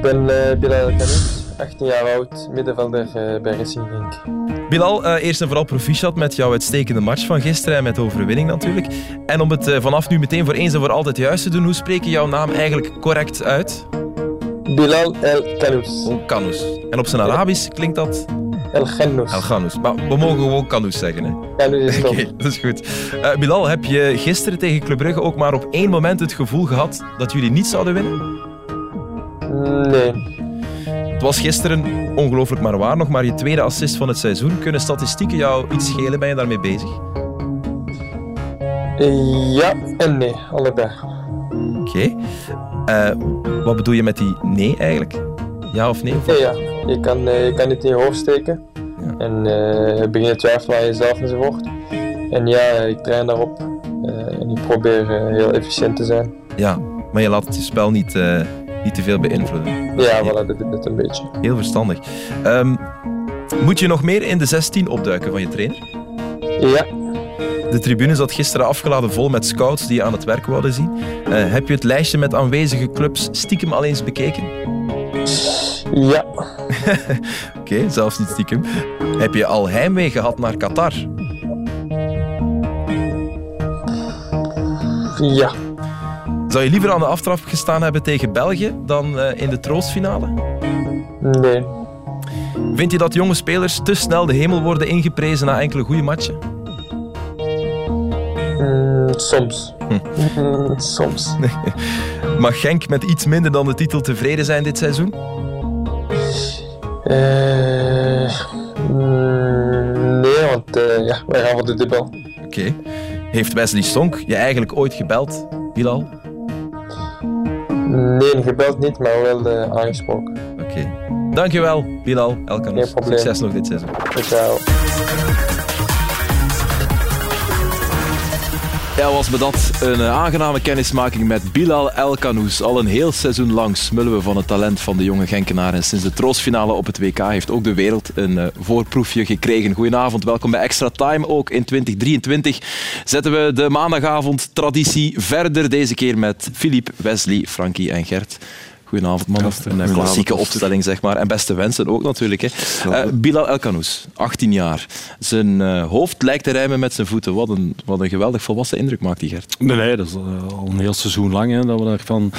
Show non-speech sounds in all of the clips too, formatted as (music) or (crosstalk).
Ik ben uh, Bilal Kanis, 18 jaar oud, middenvelder uh, bij Racing Genk. Bilal, uh, eerst en vooral proficiat met jouw uitstekende match van gisteren en met de overwinning natuurlijk. En om het vanaf nu meteen voor eens en voor altijd juist te doen, hoe spreek je jouw naam eigenlijk correct uit? Bilal El Kanous. Oh, Kanous. En op zijn Arabisch klinkt dat? El Ghanous. El Ghanous. Maar we mogen gewoon Kanous zeggen. Hè? Kanous is top. Okay, (laughs) dat is goed. Bilal, heb je gisteren tegen Club Brugge ook maar op één moment het gevoel gehad dat jullie niet zouden winnen? Nee. Het was gisteren ongelooflijk maar waar. Nog maar je tweede assist van het seizoen. Kunnen statistieken jou iets schelen? Ben je daarmee bezig? Ja en nee, allebei. Oké. Okay. Uh, wat bedoel je met die nee eigenlijk? Ja of nee? Of ja, ja. Je, kan, uh, je kan het in je hoofd steken. Ja. En uh, beginnen twijfelen aan jezelf enzovoort. En ja, ik train daarop. en ik probeer heel efficiënt te zijn. Ja, maar je laat het je spel niet niet te veel beïnvloeden. Ja, voilà, dat is het een beetje. Heel verstandig. Um, moet je nog meer in de 16 opduiken van je trainer? Ja. De tribune zat gisteren afgeladen vol met scouts die je aan het werk wilden zien. Uh, heb je het lijstje met aanwezige clubs stiekem al eens bekeken? Ja. (laughs) Oké, okay, zelfs niet stiekem. Heb je al heimwee gehad naar Qatar? Ja. Zou je liever aan de aftrap gestaan hebben tegen België dan uh, in de troostfinale? Nee. Vind je dat jonge spelers te snel de hemel worden ingeprezen na enkele goede matchen? Mm, soms. Hm. Mm, soms. (laughs) Mag Genk met iets minder dan de titel tevreden zijn dit seizoen? Uh, nee, want uh, ja, wij gaan voor de dubbel. Oké. Okay. Heeft Wesley Sonk je eigenlijk ooit gebeld, Bilal? Nee, gebeld niet, maar wel uh, aangesproken. Oké. Okay. Dankjewel, Bilal Elkanus. Geen probleem. Succes nog dit seizoen. Ciao. Ja, was me dat een aangename kennismaking met Bilal Elkanous. Al een heel seizoen lang smullen we van het talent van de jonge Genkenaar. En sinds de troostfinale op het WK heeft ook de wereld een uh, voorproefje gekregen. Goedenavond, welkom bij Extra Time. Ook in 2023 zetten we de maandagavond traditie verder. Deze keer met Philippe, Wesley, Frankie en Gert. Goedenavond, mannen. Een klassieke opstelling, zeg maar. En beste wensen ook natuurlijk. Hè. Uh, Bilal Elkanous, 18 jaar. Zijn uh, hoofd lijkt te rijmen met zijn voeten. Wat een, wat een geweldig volwassen indruk maakt die Gert. Nee, nee dat is uh, al een heel seizoen lang hè, dat we daarvan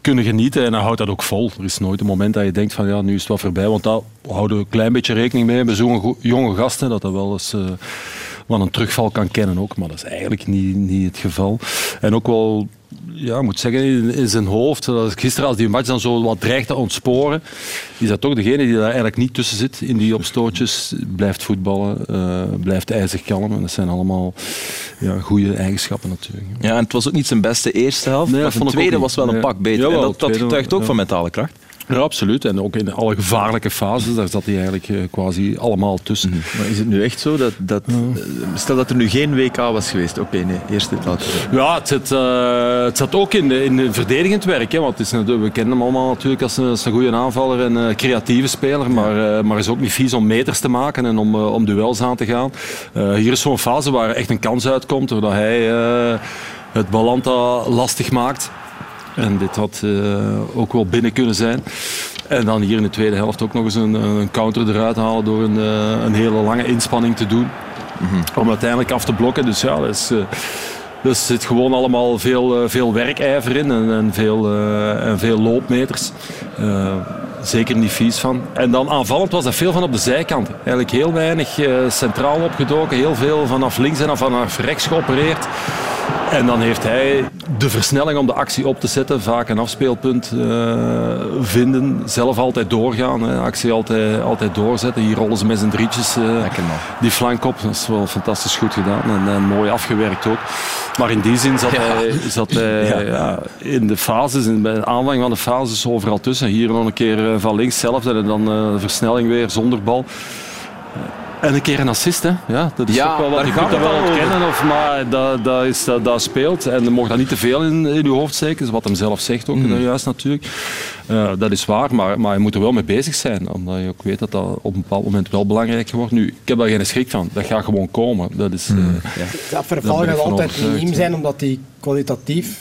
kunnen genieten. En hij houdt dat ook vol. Er is nooit een moment dat je denkt van ja, nu is het wel voorbij. Want daar houden we een klein beetje rekening mee bij zo'n jonge gasten. Dat dat wel eens wat een terugval kan kennen ook. Maar dat is eigenlijk niet, niet het geval. En ook wel ja, moet zeggen, in zijn hoofd. Gisteren als die match dan zo wat dreigt te ontsporen, is dat toch degene die daar eigenlijk niet tussen zit in die opstootjes. Blijft voetballen, uh, blijft ijzig kalm. En dat zijn allemaal ja, goede eigenschappen natuurlijk. Ja, en het was ook niet zijn beste eerste helft, nee, maar de tweede was wel een pak beter. en dat, dat getuigt ook van mentale kracht. Ja, absoluut. En ook in alle gevaarlijke fases, daar zat hij eigenlijk uh, quasi allemaal tussen. Mm Maar is het nu echt zo dat... dat ja. Stel dat er nu geen WK was geweest. Oké, okay, nee, eerste laten Ja, het zit, uh, het zat ook in, in verdedigend werk. Hè, want het is, we kennen hem allemaal natuurlijk als een, als een goede aanvaller en creatieve speler. Maar, maar is ook niet vies om meters te maken en om, om duels aan te gaan. hier is zo'n fase waar echt een kans uitkomt, doordat hij het Balanta lastig maakt. En dit had uh, ook wel binnen kunnen zijn. En dan hier in de tweede helft ook nog eens een, een counter eruit halen door een, uh, een hele lange inspanning te doen. Mm -hmm. Om uiteindelijk af te blokken. Dus ja, dat is, uh, er zit gewoon allemaal veel, veel werkijver in en, en veel, en veel loopmeters. zeker niet vies van. En dan aanvallend was dat veel van op de zijkant. Eigenlijk heel weinig centraal opgedoken. Heel veel vanaf links en vanaf rechts geopereerd. En dan heeft hij de versnelling om de actie op te zetten. Vaak een afspeelpunt uh, vinden. Zelf altijd doorgaan. Hè. Actie altijd, altijd doorzetten. Hier rollen ze met z'n drietjes uh, die flank op. Dat is wel fantastisch goed gedaan. En, en mooi afgewerkt ook. Maar in die zin zat ja. hij, zat hij (laughs) ja. Ja, in de fases, in de aanvang van de fases overal tussen. Hier nog een keer eh, van links zelf en dan uh, versnelling weer zonder bal. En een keer een assist, hè. Ja, dat is ja, ook wel wat je moet dat wel ontkennen, of, maar dat, dat, is, dat, dat speelt. En je mag dat niet te veel in, in je hoofd steken, wat hem zelf zegt ook mm. juist natuurlijk. Uh, dat is waar, maar, maar je moet er wel mee bezig zijn, omdat je ook weet dat dat op een bepaald moment wel belangrijk wordt. Nu, ik heb daar geen schrik van, dat gaat gewoon komen. Dat, is, mm. uh, ja. dat verval gaat altijd miniem zijn, omdat hij kwalitatief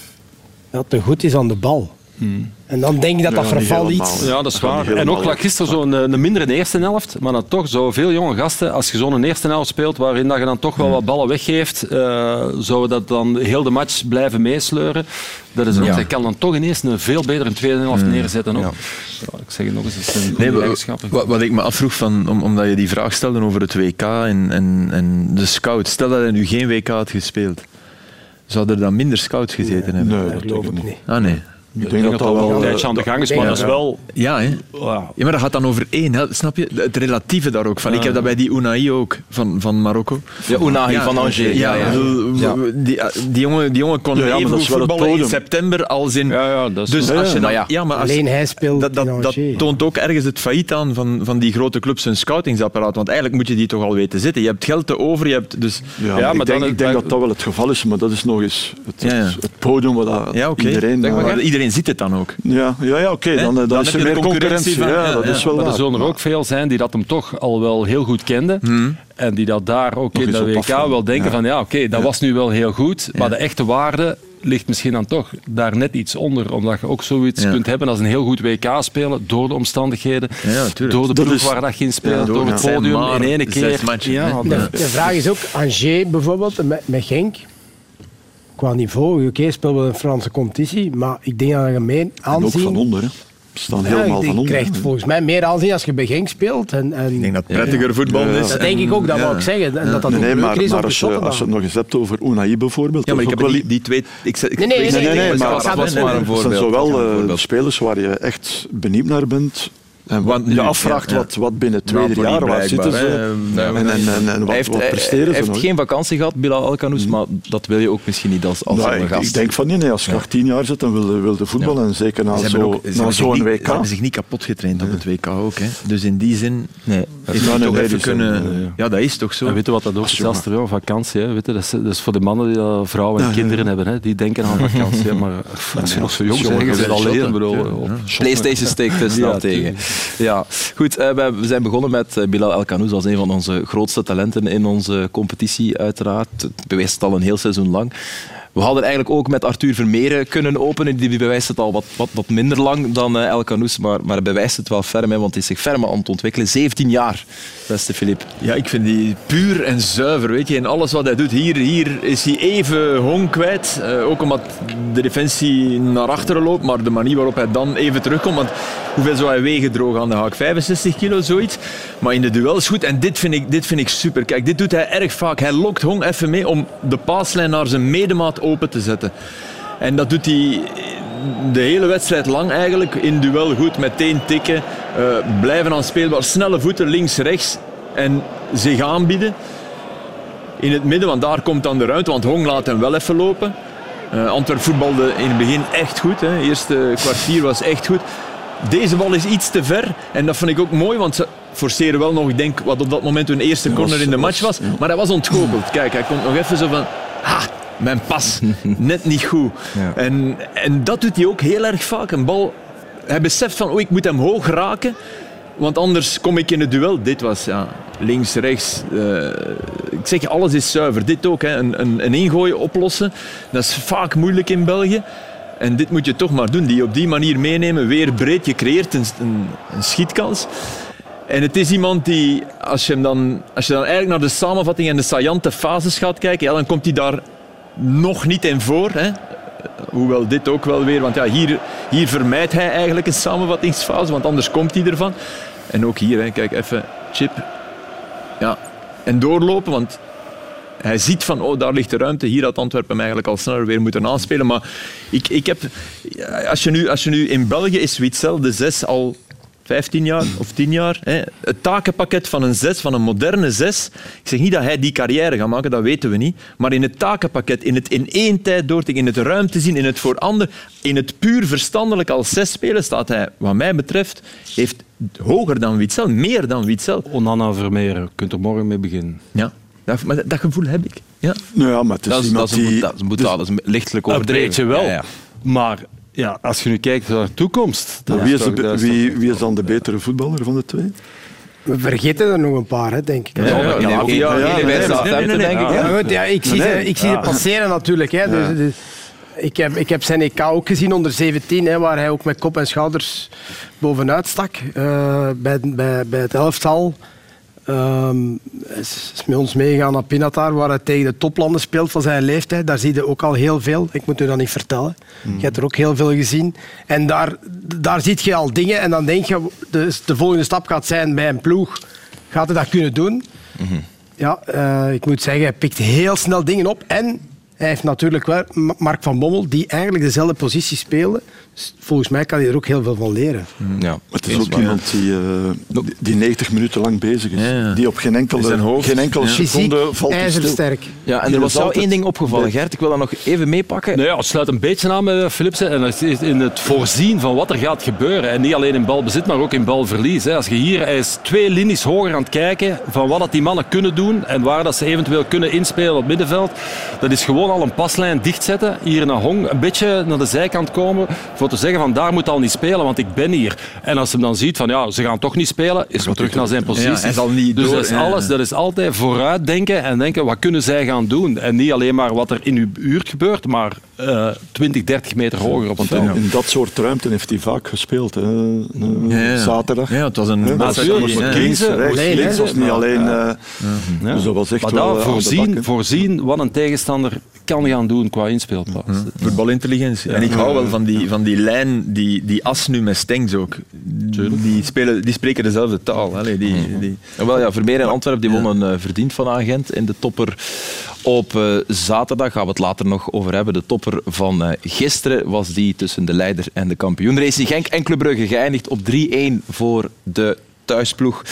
ja, te goed is aan de bal. Hmm. En dan denk je dat dat verval iets... Ja, dat is waar. En ook lag gisteren zo'n een mindere eerste helft, maar dan toch zo veel jonge gasten, als je zo'n eerste helft speelt waarin dat je dan toch wel wat ballen weggeeft, uh, zou dat dan heel de match blijven meesleuren. Dat is ook, ja. Hij kan dan toch ineens een veel betere tweede helft neerzetten. Ook. Ja. ik zeg het nog eens, het is een nee, wat, wat, ik me afvroeg, van, om, omdat je die vraag stelde over het WK en, en, en de scout, stel dat hij nu geen WK had gespeeld. Zou er dan minder scouts gezeten nee, hebben? Nee, dat geloof ik niet. Ah nee. Ik denk dat dat wel een tijdje aan de gang is, maar dat is wel... Ja, hè? ja, maar dat gaat dan over één. Hè? Snap je? Het relatieve daar ook van. Ik heb dat bij die Unai ook, van, van Marokko. Ja, Unai van Angers. Ja, ja, Die, die, jongen, die jongen kon ja, even voetballen in september als in... Ja, ja, dat is dus als je dan, ja, maar als, Alleen hij speelt dat, dat, dat toont ook ergens het failliet aan van, van die grote clubs hun scoutingsapparaat. Want eigenlijk moet je die toch al weten zitten. Je hebt geld te over, je hebt dus... Ja, maar ik denk, ik denk dat dat wel het geval is, maar dat is nog eens het, het podium waar iedereen... Iedereen ziet het dan ook. Ja, ja, ja oké, okay. dan, dan, dan, is er meer concurrentie. Van, ja, dat is wel maar er zullen er ook veel zijn die dat hem toch al wel heel goed kenden. Hmm. En die dat daar ook Nog in de WK wel denken van ja, oké, okay, dat was nu wel heel goed. Maar de echte waarde ligt misschien dan toch daar net iets onder. Omdat je ook zoiets kunt hebben als een heel goed WK spelen door de omstandigheden, door de ploeg waar dat in speelt, door, het podium in één keer. Ja, de, de, vraag is ook, Angers bijvoorbeeld, met, met Genk, qua niveau. Oké, spelen we een Franse competitie, maar ik denk dat je meer aanzien... En ook van onder, hè? staan helemaal van onder. Je krijgt volgens mij meer aanzien als je bij Genk speelt. En, en ik denk dat het prettiger voetbal is. Dat denk ik ook, dat wou ik zeggen. En dat dat nee, maar, is maar als, je, als je het nog eens hebt over Unai bijvoorbeeld. Ja, maar ik heb die, die twee... Ik, ik, nee, nee, nee, nee, maar, dat was maar een voorbeeld. zijn zowel uh, spelers waar je echt benieuwd naar bent, en Want je afvraagt ja, ja. Wat, wat binnen twee, drie jaar, waar zitten ze en, en, en, en, wat, hij heeft, wat presteren hij heeft geen vakantie gehad, Bilal Alkanous, maar dat wil je ook misschien niet als, als nou, gast. Ik denk van nee, nee als je ja. tien jaar zit, dan wil, wil de voetbal en zeker na zo'n zo, zo WK. Ze hebben zich niet kapot getraind op het WK ook. Hè. Dus in die zin nee. Heeft hij toch even kunnen... Ja, dat is toch zo. En weet je wat dat ook is? Dat vakantie. Hè. Weet je, dat, is, dat is voor de mannen die vrouwen en kinderen hebben. Hè. Die denken aan vakantie. Maar als je nog zo jong bent, is alleen. PlayStation steekt er snel tegen. Ja. Goed, uh, we zijn begonnen met uh, Bilal El Kanouz als een van onze grootste talenten in onze competitie, uiteraard. Het bewijst het al een heel seizoen lang. We hadden eigenlijk ook met Arthur Vermeeren kunnen openen. Die bewijst het al wat, wat, wat minder lang dan uh, El Canoes, maar, maar bewijst het wel ferm, hè, want hij is zich ferm aan het ontwikkelen. 17 jaar, beste Filip. Ja, ik vind die puur en zuiver, weet je. En alles wat hij doet, hier, hier is hij even hong kwijt. Uh, ook omdat de defensie naar achteren loopt, maar de manier waarop hij dan even terugkomt. Want hoeveel zou hij wegen droog aan de haak? 65 kilo, zoiets. Maar in de duel is goed. En dit vind ik, dit vind ik super. Kijk, dit doet hij erg vaak. Hij lokt Hong even mee om de paaslijn naar zijn medemaat open te zetten. En dat doet hij de hele wedstrijd lang eigenlijk. In duel goed, meteen tikken. Uh, blijven aan speelbaar. Snelle voeten links, rechts. En zich aanbieden. In het midden, want daar komt dan de ruimte. Want Hong laat hem wel even lopen. Uh, Antwerp voetbalde in het begin echt goed. Het eerste kwartier was echt goed. Deze bal is iets te ver. En dat vind ik ook mooi, want ze forceren wel nog, ik denk, wat op dat moment hun eerste corner in de match was. Maar hij was ontgoocheld. Kijk, hij komt nog even zo van... Ha, mijn pas, (laughs) net niet goed. Ja. En, en dat doet hij ook heel erg vaak. Een bal, hij beseft van, oh, ik moet hem hoog raken, want anders kom ik in het duel. Dit was ja, links, rechts. Uh, ik zeg, alles is zuiver. Dit ook, hè. Een, een, een ingooi oplossen. Dat is vaak moeilijk in België. En dit moet je toch maar doen. Die op die manier meenemen, weer breed. Je creëert een, een, een schietkans. En het is iemand die, als je, hem dan, als je dan eigenlijk naar de samenvatting en de saillante fases gaat kijken, ja, dan komt hij daar nog niet in voor. Hè. Hoewel dit ook wel weer, want ja, hier, hier vermijdt hij eigenlijk een samenvattingsfase, want anders komt hij ervan. En ook hier, hè, kijk even, chip. Ja, en doorlopen, want hij ziet van, oh, daar ligt de ruimte. Hier had Antwerpen eigenlijk al sneller weer moeten aanspelen. Maar ik, ik heb, als, je nu, als je nu in België is Witzel de zes al 15 jaar of 10 jaar. Hè. Het takenpakket van een 6, van een moderne 6. Ik zeg niet dat hij die carrière gaat maken, dat weten we niet. Maar in het takenpakket, in het in één tijd doortrekken, in het ruimte zien, in het voor ander, in het puur verstandelijk als 6 spelen, staat hij, wat mij betreft, heeft hoger dan Witzel, meer dan Witzel. Onana Vermeer, je kunt er morgen mee beginnen. Ja. Dat, maar dat gevoel heb ik. Ja. Nou ja, maar het is Dat is, iemand dat is, een, die... dat is, een dat lichtelijk overdreven. beetje wel. Ja, ja. Maar ja, als je nu kijkt naar de toekomst... dan wie, is de, wie, wie is dan de betere voetballer van de twee? We vergeten er nog een paar, hè, denk ik. Ja, ja, ja, ja, oké. ja, Nee, nee, bij nee, Southampton, nee, nee, denk ik. nee. hè. Ja, goed, ja, ik zie, Nee. ze, ik zie ze passeren natuurlijk. Hè. Dus, dus, ik, heb, ik heb zijn EK ook gezien onder 17, hè, waar hij ook met kop en schouders bovenuit stak. eh, bij, bij, bij het elftal. Ehm is, is met ons meegegaan naar Pinatar, waar hij tegen de toplanden speelt van zijn leeftijd. Daar zie je ook al heel veel. Ik moet u dat niet vertellen. Je hebt er ook heel veel gezien. En daar, daar zie je al dingen. En dan denk je, de, de volgende stap gaat zijn bij een ploeg. Gaat hij dat kunnen doen? Ja, eh, ik moet zeggen, hij pikt heel snel dingen op. En hij heeft natuurlijk wel Ma- Mark van Bommel, die eigenlijk dezelfde positie speelde. Dus volgens mij kan hij er ook heel veel van leren. Ja, Het is ook waar. iemand die, eh, die- die 90 minuten lang bezig is. Ja, ja. Die op geen enkele, hoofd. geen enkele Ja. seconde Fysiek, valt hij stil. ijzersterk. Ja, en Die er was is altijd- één ding opgevallen, Nee. Gert. Ik wil dat nog even meepakken. Nee, ja, het sluit een beetje aan met Philips. En dat is in het voorzien van wat er gaat gebeuren. En niet alleen in balbezit, maar ook in balverlies. hè. Als je hier, hij is twee linies hoger aan het kijken van wat dat die mannen kunnen doen en waar dat ze eventueel kunnen inspelen op het middenveld. Dat is gewoon al een paslijn dichtzetten. Hier naar Hong, een beetje naar de zijkant komen. Voor te zeggen van daar moet al niet spelen, want ik ben hier. En als hij dan ziet van ja, ze gaan toch niet spelen, is hij terug naar zijn positie. Ja, hij zal niet dus door- dat is ja. alles. Dat is altijd vooruitdenken en denken wat kunnen zij gaan doen. En niet alleen maar wat er in uw buurt gebeurt, maar eh 20, 30 meter hoger op een Ja, touw. In dat soort ruimte heeft hij vaak gespeeld. Hè. Eh, Ja, ja. Zaterdag. Ja, het was een wedstrijd natuurlijk, ja. Links, rechts, was niet ja. alleen... eh, Ja. Dus dat was echt maar wel daar eh, voorzien wat een tegenstander kan gaan doen qua inspeelplaats. Voetbalintelligentie. En ik hou wel van die, van die lijn, die, die as nu met Stengs ook. Die, spelen, die spreken dezelfde taal. Allee, die, die, Ja, wel, ja, Vermeer en Antwerpen die wonnen eh, verdiend van Agent in de topper op eh, zaterdag. Gaan we het later nog over hebben. De topper van eh, gisteren was die tussen de leider en de kampioen. Racing Genk en Club Brugge geëindigd op 3-1 voor de thuisploeg.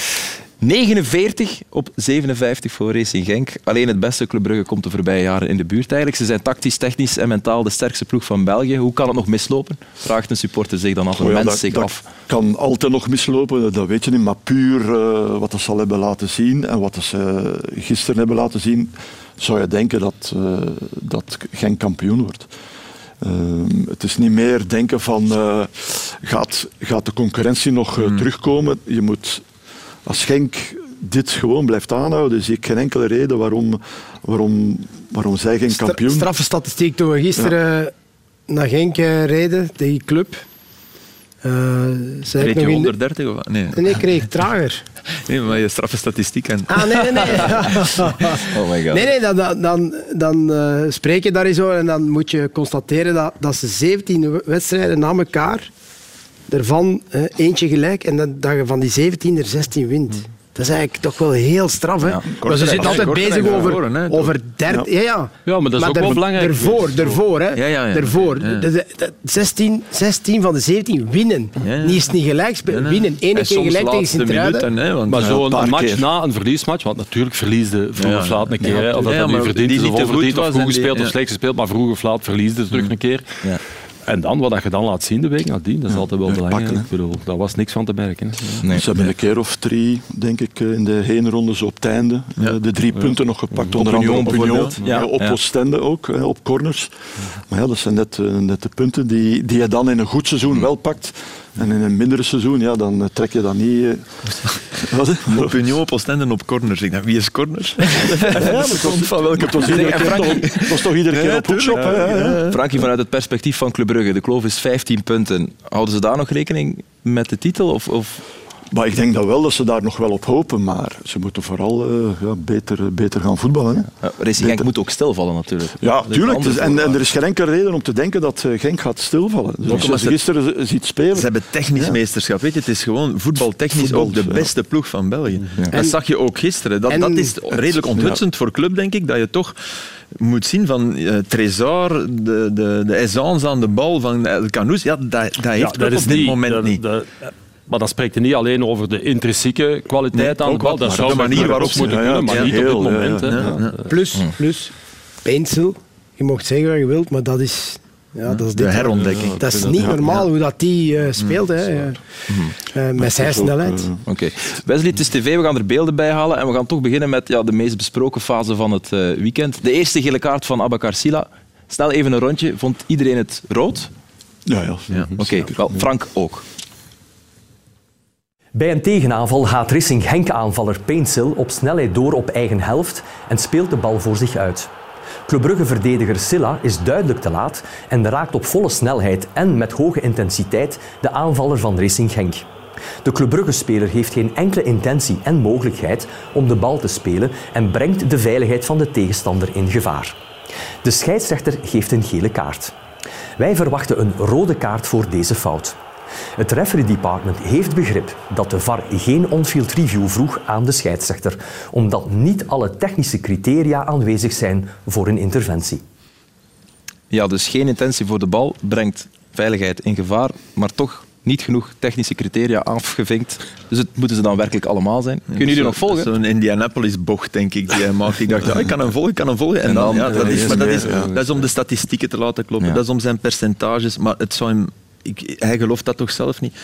49 op 57 voor Racing Genk. Alleen het beste Club Brugge komt de voorbije jaren in de buurt eigenlijk. Ze zijn tactisch, technisch en mentaal de sterkste ploeg van België. Hoe kan het nog mislopen? Vraagt een supporter zich dan af. Een Oh ja, mens dat, zich dat af. kan altijd nog mislopen, dat weet je niet. Maar puur eh, wat ze al hebben laten zien en wat ze gisteren hebben laten zien, zou je denken dat, eh, dat geen kampioen wordt. Ehm, het is niet meer denken van eh, gaat, gaat de concurrentie nog Hmm. eh, terugkomen. Je moet als Genk dit gewoon blijft aanhouden, zie ik geen enkele reden waarom, waarom, waarom zij geen Stra- kampioen Straffe statistiek toen we gisteren naar Genk eh, reden, tegen die club. Eh zei ik Reed je nog in de- 130 of wat? Nee. Nee, kreeg ik trager. (laughs) nee, maar je straffe statistiek. En... Ah, nee, nee, nee. (laughs) Oh my god. Nee, nee, dan, dan, dan, dan eh, spreek je daar eens over en dan moet je constateren dat, dat ze 17 wedstrijden na elkaar, ervan eh, eentje gelijk en dat, dat je van die 17 er 16 wint. Dat is eigenlijk toch wel heel straf. Hè? maar ze zitten altijd bezig over, hè, over derde... Ja. Ja, Ja, maar dat is ook wel belangrijk Daarvoor, daarvoor, hè. Ja, ja, ja. Daarvoor. Ja. De- de- de- 16, 16 van de 17 winnen. Ja, ja. Niet eens niet gelijk spelen, winnen. Eén En keer soms gelijk tegen Sint-Truiden. Maar zo'n match keer. na een verliesmatch, want natuurlijk verliesde vroeg Ja. of laat een keer. Hè, of dat ja, dat nu maar verdiend die is niet of onverdiend, of was goed gespeeld of slecht gespeeld, maar vroeg of laat verliesde terug een keer. En dan, wat dat je dan laat zien de week nadien, dat is altijd wel belangrijk. pakken, hè. Ik bedoel, daar was niks van te merken. hè. Nee. Ze hebben een keer of drie, denk ik, eh, in de heenronde zo op het einde eh, de drie punten nog gepakt. Onder andere op Union, ja, Ja, op ja. Oostende ook, hè, op corners. Maar ja, dat zijn net, eh, net de punten die, die je dan in een goed seizoen wel pakt. En in een mindere seizoen, ja, dan eh, trek je dat niet... eh, (laughs) wat? Op Union, op Oostende en op corners. Ik dacht, wie is corners? (laughs) Ja, maar het was, (laughs) van welke het was toch, het was toch iedere keer op hoekschop. ja. Frankie, vanuit het perspectief van Club Brugge, de kloof is 15 punten. Houden ze daar nog rekening met de titel? Of, of Maar ik denk dat wel dat ze daar nog wel op hopen, maar ze moeten vooral uh, ja, beter, beter gaan voetballen. Hè. Ja, Racing Genk moet ook stilvallen natuurlijk. Ja, tuurlijk. Dus, en, en, er is geen enkele reden om te denken dat Genk gaat stilvallen. Dus als je ze gisteren ziet spelen... Ze hebben technisch ja. meesterschap. Weet je, het is gewoon voetbaltechnisch Voetbal, ook de beste ploeg van België. Dat zag je ook gisteren. Dat, dat is redelijk onthutsend voor club, denk ik, dat je toch moet zien van uh, Trésor, de, de, de aisance aan de bal van El Canoes, ja, dat, dat heeft ja, dat op dit moment dat, niet. Dat, maar dat spreekt er niet alleen over de intrinsieke kwaliteit nee, aan de bal, dat zou de manier waarop ze moeten kunnen, maar niet heel, op dit moment. Ja, plus, plus, Pencil, je mocht zeggen wat je wilt, maar dat is ja, dat is de herontdekking. dat is niet normaal hoe dat die uh, speelt, hè, uh, met zijn snelheid. Oké. Okay. Wesley, het is tv, we gaan er beelden bij halen en we gaan toch beginnen met ja, de meest besproken fase van het uh, weekend. De eerste gele kaart van Abakar Sila. Stel even een rondje, vond iedereen het rood? Ja, ja. ja. Oké, okay. wel, Frank ook. Bij een tegenaanval gaat Racing Henk-aanvaller Painsil op snelheid door op eigen helft en speelt de bal voor zich uit. Club Brugge-verdediger Silla is duidelijk te laat en raakt op volle snelheid en met hoge intensiteit de aanvaller van Racing Genk. De Club Brugge-speler heeft geen enkele intentie en mogelijkheid om de bal te spelen en brengt de veiligheid van de tegenstander in gevaar. De scheidsrechter geeft een gele kaart. Wij verwachten een rode kaart voor deze fout. Het referee department heeft begrip dat de VAR geen on-field review vroeg aan de scheidsrechter, omdat niet alle technische criteria aanwezig zijn voor een interventie. Ja, dus geen intentie voor de bal brengt veiligheid in gevaar, maar toch niet genoeg technische criteria afgevinkt. Dus het moeten ze dan werkelijk allemaal zijn. Kunnen jullie nog volgen? Zo'n Indianapolis-bocht, denk ik, die hij maakt. Ik dacht, ja, ik kan hem volgen, ik kan hem volgen. En, dan, ja, dat, is, maar dat, is, dat is om de statistieken te laten kloppen. Dat is om zijn percentages. Maar het zou hem ik, hij gelooft dat toch zelf niet.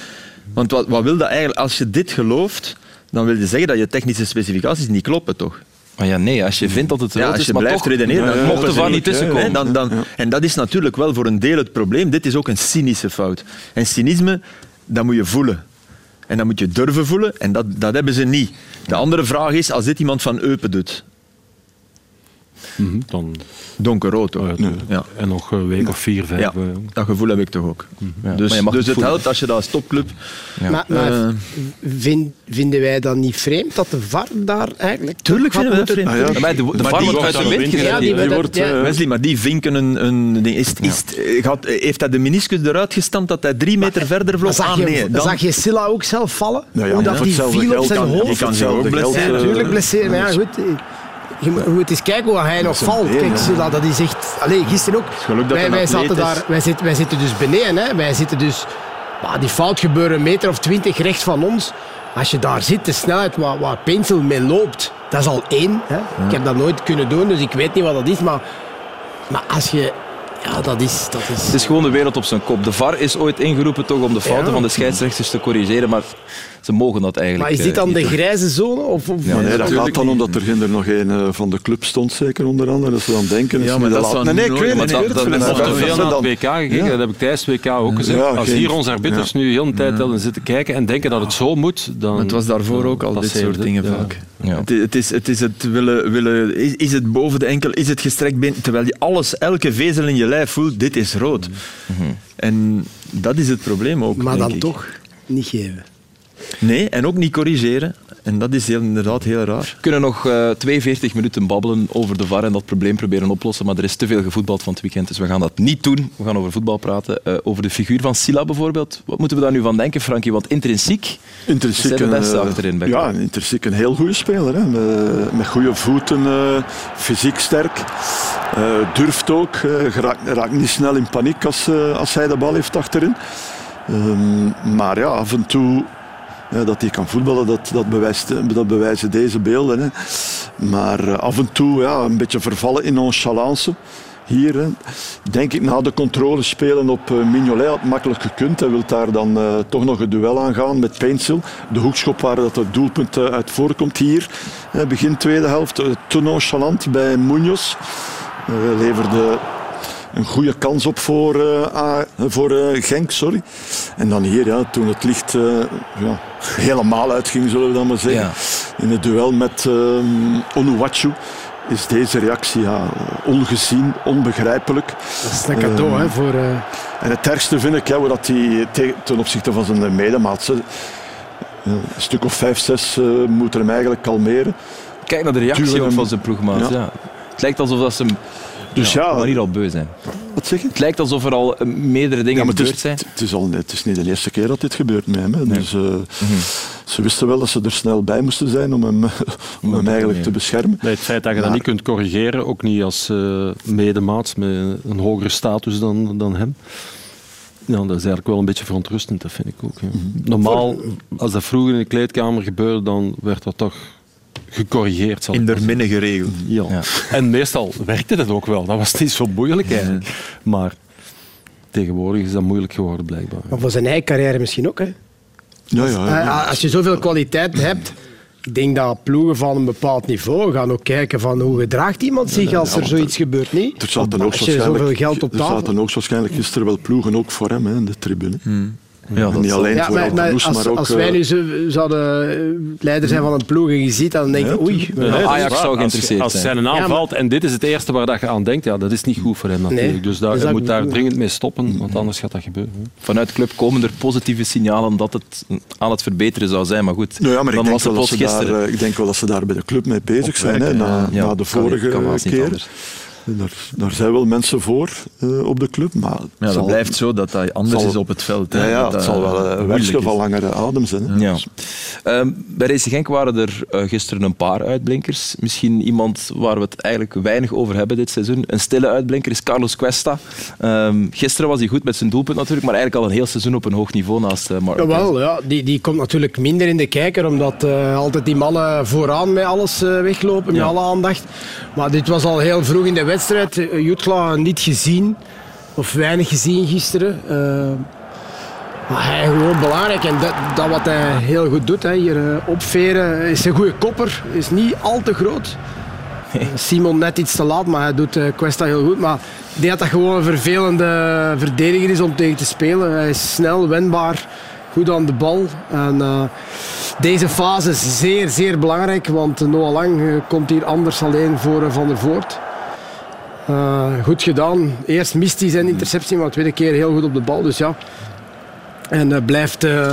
Want wat, wat wil dat eigenlijk? Als je dit gelooft, dan wil je zeggen dat je technische specificaties niet kloppen, toch? Maar ja, nee, als je vindt dat het rood ja, als je is, maar blijft toch, redeneren, dan mocht er van niet tussenkomen. Dan, dan, en dat is natuurlijk wel voor een deel het probleem. Dit is ook een cynische fout. En cynisme, dat moet je voelen. En dat moet je durven voelen, en dat, dat hebben ze niet. De andere vraag is, als dit iemand van Eupen doet, Mm -hmm. Dan... Donkerrood hoor. Ja, ja. En nog een week of vier, vijf. Ja, dat gevoel heb ik toch ook. Mm -hmm. Dus, dus het, het helpt als je dat als topclub... Maar, maar uh, vind, vinden wij dan niet vreemd dat de VAR daar eigenlijk... Tuurlijk vinden wij dat vreemd. Ah, ja. Maar de, de, de VAR wordt uit de wind ja, uh, Wesley, maar die vinken een... een ding. Is, is, gaat, heeft hij de meniscus eruit gestampt dat hij drie meter maar, verder vloog? Ah, nee. Dan zag je Silla ook zelf vallen? Hoe dat die viel op zijn hoofd? Je kan zich ook blesseren. Natuurlijk blesseren, maar ja, goed je moet eens kijken hoe hij nog valt. Kijk, Silla, dat is echt... Allee, gisteren ook. Wij, wij, zaten daar, wij, zitten, wij zitten dus beneden. Hè. Wij zitten dus... Die fout gebeuren een meter of twintig rechts van ons. Als je daar zit, de snelheid waar, waar Pencil mee loopt, dat is al één. Hè. Ik heb dat nooit kunnen doen, dus ik weet niet wat dat is. Maar, maar als je ja, dat is, dat is... Het is gewoon de wereld op zijn kop. De VAR is ooit ingeroepen toch om de fouten ja. van de scheidsrechters te corrigeren, maar ze mogen dat eigenlijk Maar is dit dan de grijze zone? Of, of ja, nee, dat gaat dan omdat er er nog een van de club stond, zeker onder andere. Dat ze dan denken... Ja, maar dat is Nee, nee, ik weet het niet. Dat veel naar het WK gekeken. Dat heb ik tijdens het WK ook gezegd. Als hier onze arbiters nu heel de tijd ja. zitten kijken en denken dat het zo moet, dan... Het was daarvoor ook al dit soort dingen vaak. Het, is, het is het willen... willen is, het boven de enkel? Is het gestrekt been? Terwijl je alles, elke vezel in je lijf voelt, dit is rood. En dat is het probleem ook, Maar dan toch niet geven. Nee, en ook niet corrigeren. En dat is heel, inderdaad heel raar. We kunnen nog uh, 42 minuten babbelen over de VAR en dat probleem proberen oplossen, maar er is te veel gevoetbald van het weekend, dus we gaan dat niet doen. We gaan over voetbal praten. Uh, over de figuur van Silla bijvoorbeeld. Wat moeten we daar nu van denken, Frankie? Want intrinsiek, intrinsiek de beste achterin. Uh, ja, intrinsiek een heel goede speler. Hè. Met, met goede voeten, uh, fysiek sterk. durft ook. Raakt, raakt, niet snel in paniek als, als hij de bal heeft achterin. Um, maar ja, af en toe dat hij kan voetballen, dat, dat, bewijst, dat bewijzen deze beelden. Hè. Maar uh, af en toe ja, een beetje vervallen in nonchalance. Hier, hè. denk ik, na de controle spelen op uh, Mignolet had makkelijk gekund. Hij wil daar dan uh, toch nog een duel aangaan met Painsil. De hoekschop waar dat het doelpunt uit voorkomt hier. begin tweede helft, te nonchalant bij Munoz. leverde een goede kans op voor, uh, voor uh, Genk. Sorry. En dan hier, ja, toen het licht uh, ja, helemaal uitging, zullen we dan maar zeggen. Ja. In het duel met um, Onuwachu is deze reactie ja, ongezien, onbegrijpelijk. Dat is een cadeau hè, voor... En het ergste vind ik, ja, dat hij ten opzichte van zijn medemaat een stuk of vijf, zes uh, moeten hem eigenlijk kalmeren. Kijk naar de reactie van zijn ploegmaat. Ja. Het lijkt alsof dat ze hem dus ja, ja, hier al beu zijn. Wat zeg je? Het lijkt alsof er al eh, meerdere dingen ja, gebeurd zijn. Het is, al, het is niet de eerste keer dat dit gebeurt met hem. Hè. Dus, uh, Ze wisten wel dat ze er snel bij moesten zijn om hem, (laughs) om hem eigenlijk te beschermen. Nee, het feit dat je dat niet kunt corrigeren, ook niet als uh, medemaat met een hogere status dan, dan hem. Ja, dat is eigenlijk wel een beetje verontrustend, dat vind ik ook. Ja. Mhm. Normaal, als dat vroeger in de kleedkamer gebeurde, dan werd dat toch gecorrigeerd. Zal in der minne geregeld. Ja. ja. En meestal werkte dat ook wel. Dat was niet zo moeilijk eigenlijk. Maar tegenwoordig is dat moeilijk geworden blijkbaar. Maar voor zijn eigen carrière misschien ook. Hè? Ja, ja, eh, Als je zoveel kwaliteit hebt, ik denk dat ploegen van een bepaald niveau gaan ook kijken van hoe gedraagt iemand zich als er zoiets gebeurt. Niet? Er zaten ook zoveel geld op tafel. Er zaten ook waarschijnlijk gisteren wel ploegen ook voor hem hè, in de tribune. Hmm. Ja, niet alleen ja, voor maar, als, maar ook... Als wij nu zo, zouden eh, leider zijn van een ploeg en je ziet, dan denk je, oei. Ajax zou geïnteresseerd als, zijn. Als zijn een aanvalt en dit is het eerste waar je aan denkt, ja, dat is niet goed voor hem natuurlijk. dus daar, hij moet daar dringend mee stoppen, want anders gaat dat gebeuren. Vanuit de club komen er positieve signalen dat het aan het verbeteren zou zijn, maar goed. Nou ja, maar ik, denk wel dat ze daar, eh, ik denk wel dat ze daar bij de club mee bezig zijn, hè, na, na de vorige keer. Daar, daar, zijn wel mensen voor uh, op de club, maar... Ja, dat blijft zo dat hij anders is op het veld. Hè, ja, ja dat, het zal wel een werkje van langere adem zijn. Hè. Ja. Uh, bij Racing Genk waren er uh, gisteren een paar uitblinkers. Misschien iemand waar we het eigenlijk weinig over hebben dit seizoen. Een stille uitblinker is Carlos Cuesta. Ehm, gisteren was hij goed met zijn doelpunt natuurlijk, maar eigenlijk al een heel seizoen op een hoog niveau naast uh, Mark. Jawel, ja, die, die komt natuurlijk minder in de kijker, omdat altijd die mannen vooraan met alles weglopen, met alle aandacht. Maar dit was al heel vroeg in de wedstrijd wedstrijd. Eh, Jutla niet gezien, of weinig gezien gisteren. Uh, maar hij is gewoon belangrijk en dat, dat wat hij heel goed doet, hè, hier uh, opveren, is een goede kopper, is niet al te groot. (laughs) Simon net iets te laat, maar hij doet Questa heel goed. Maar ik denk dat dat gewoon een vervelende verdediger is om tegen te spelen. Hij is snel, wendbaar, goed aan de bal. En, uh, deze fase is zeer, zeer belangrijk, want Noah Lang komt hier anders alleen voor Van der Voort. Uh, goed gedaan. Eerst mist hij zijn interceptie, maar de tweede keer heel goed op de bal. Dus ja. En uh, blijft uh,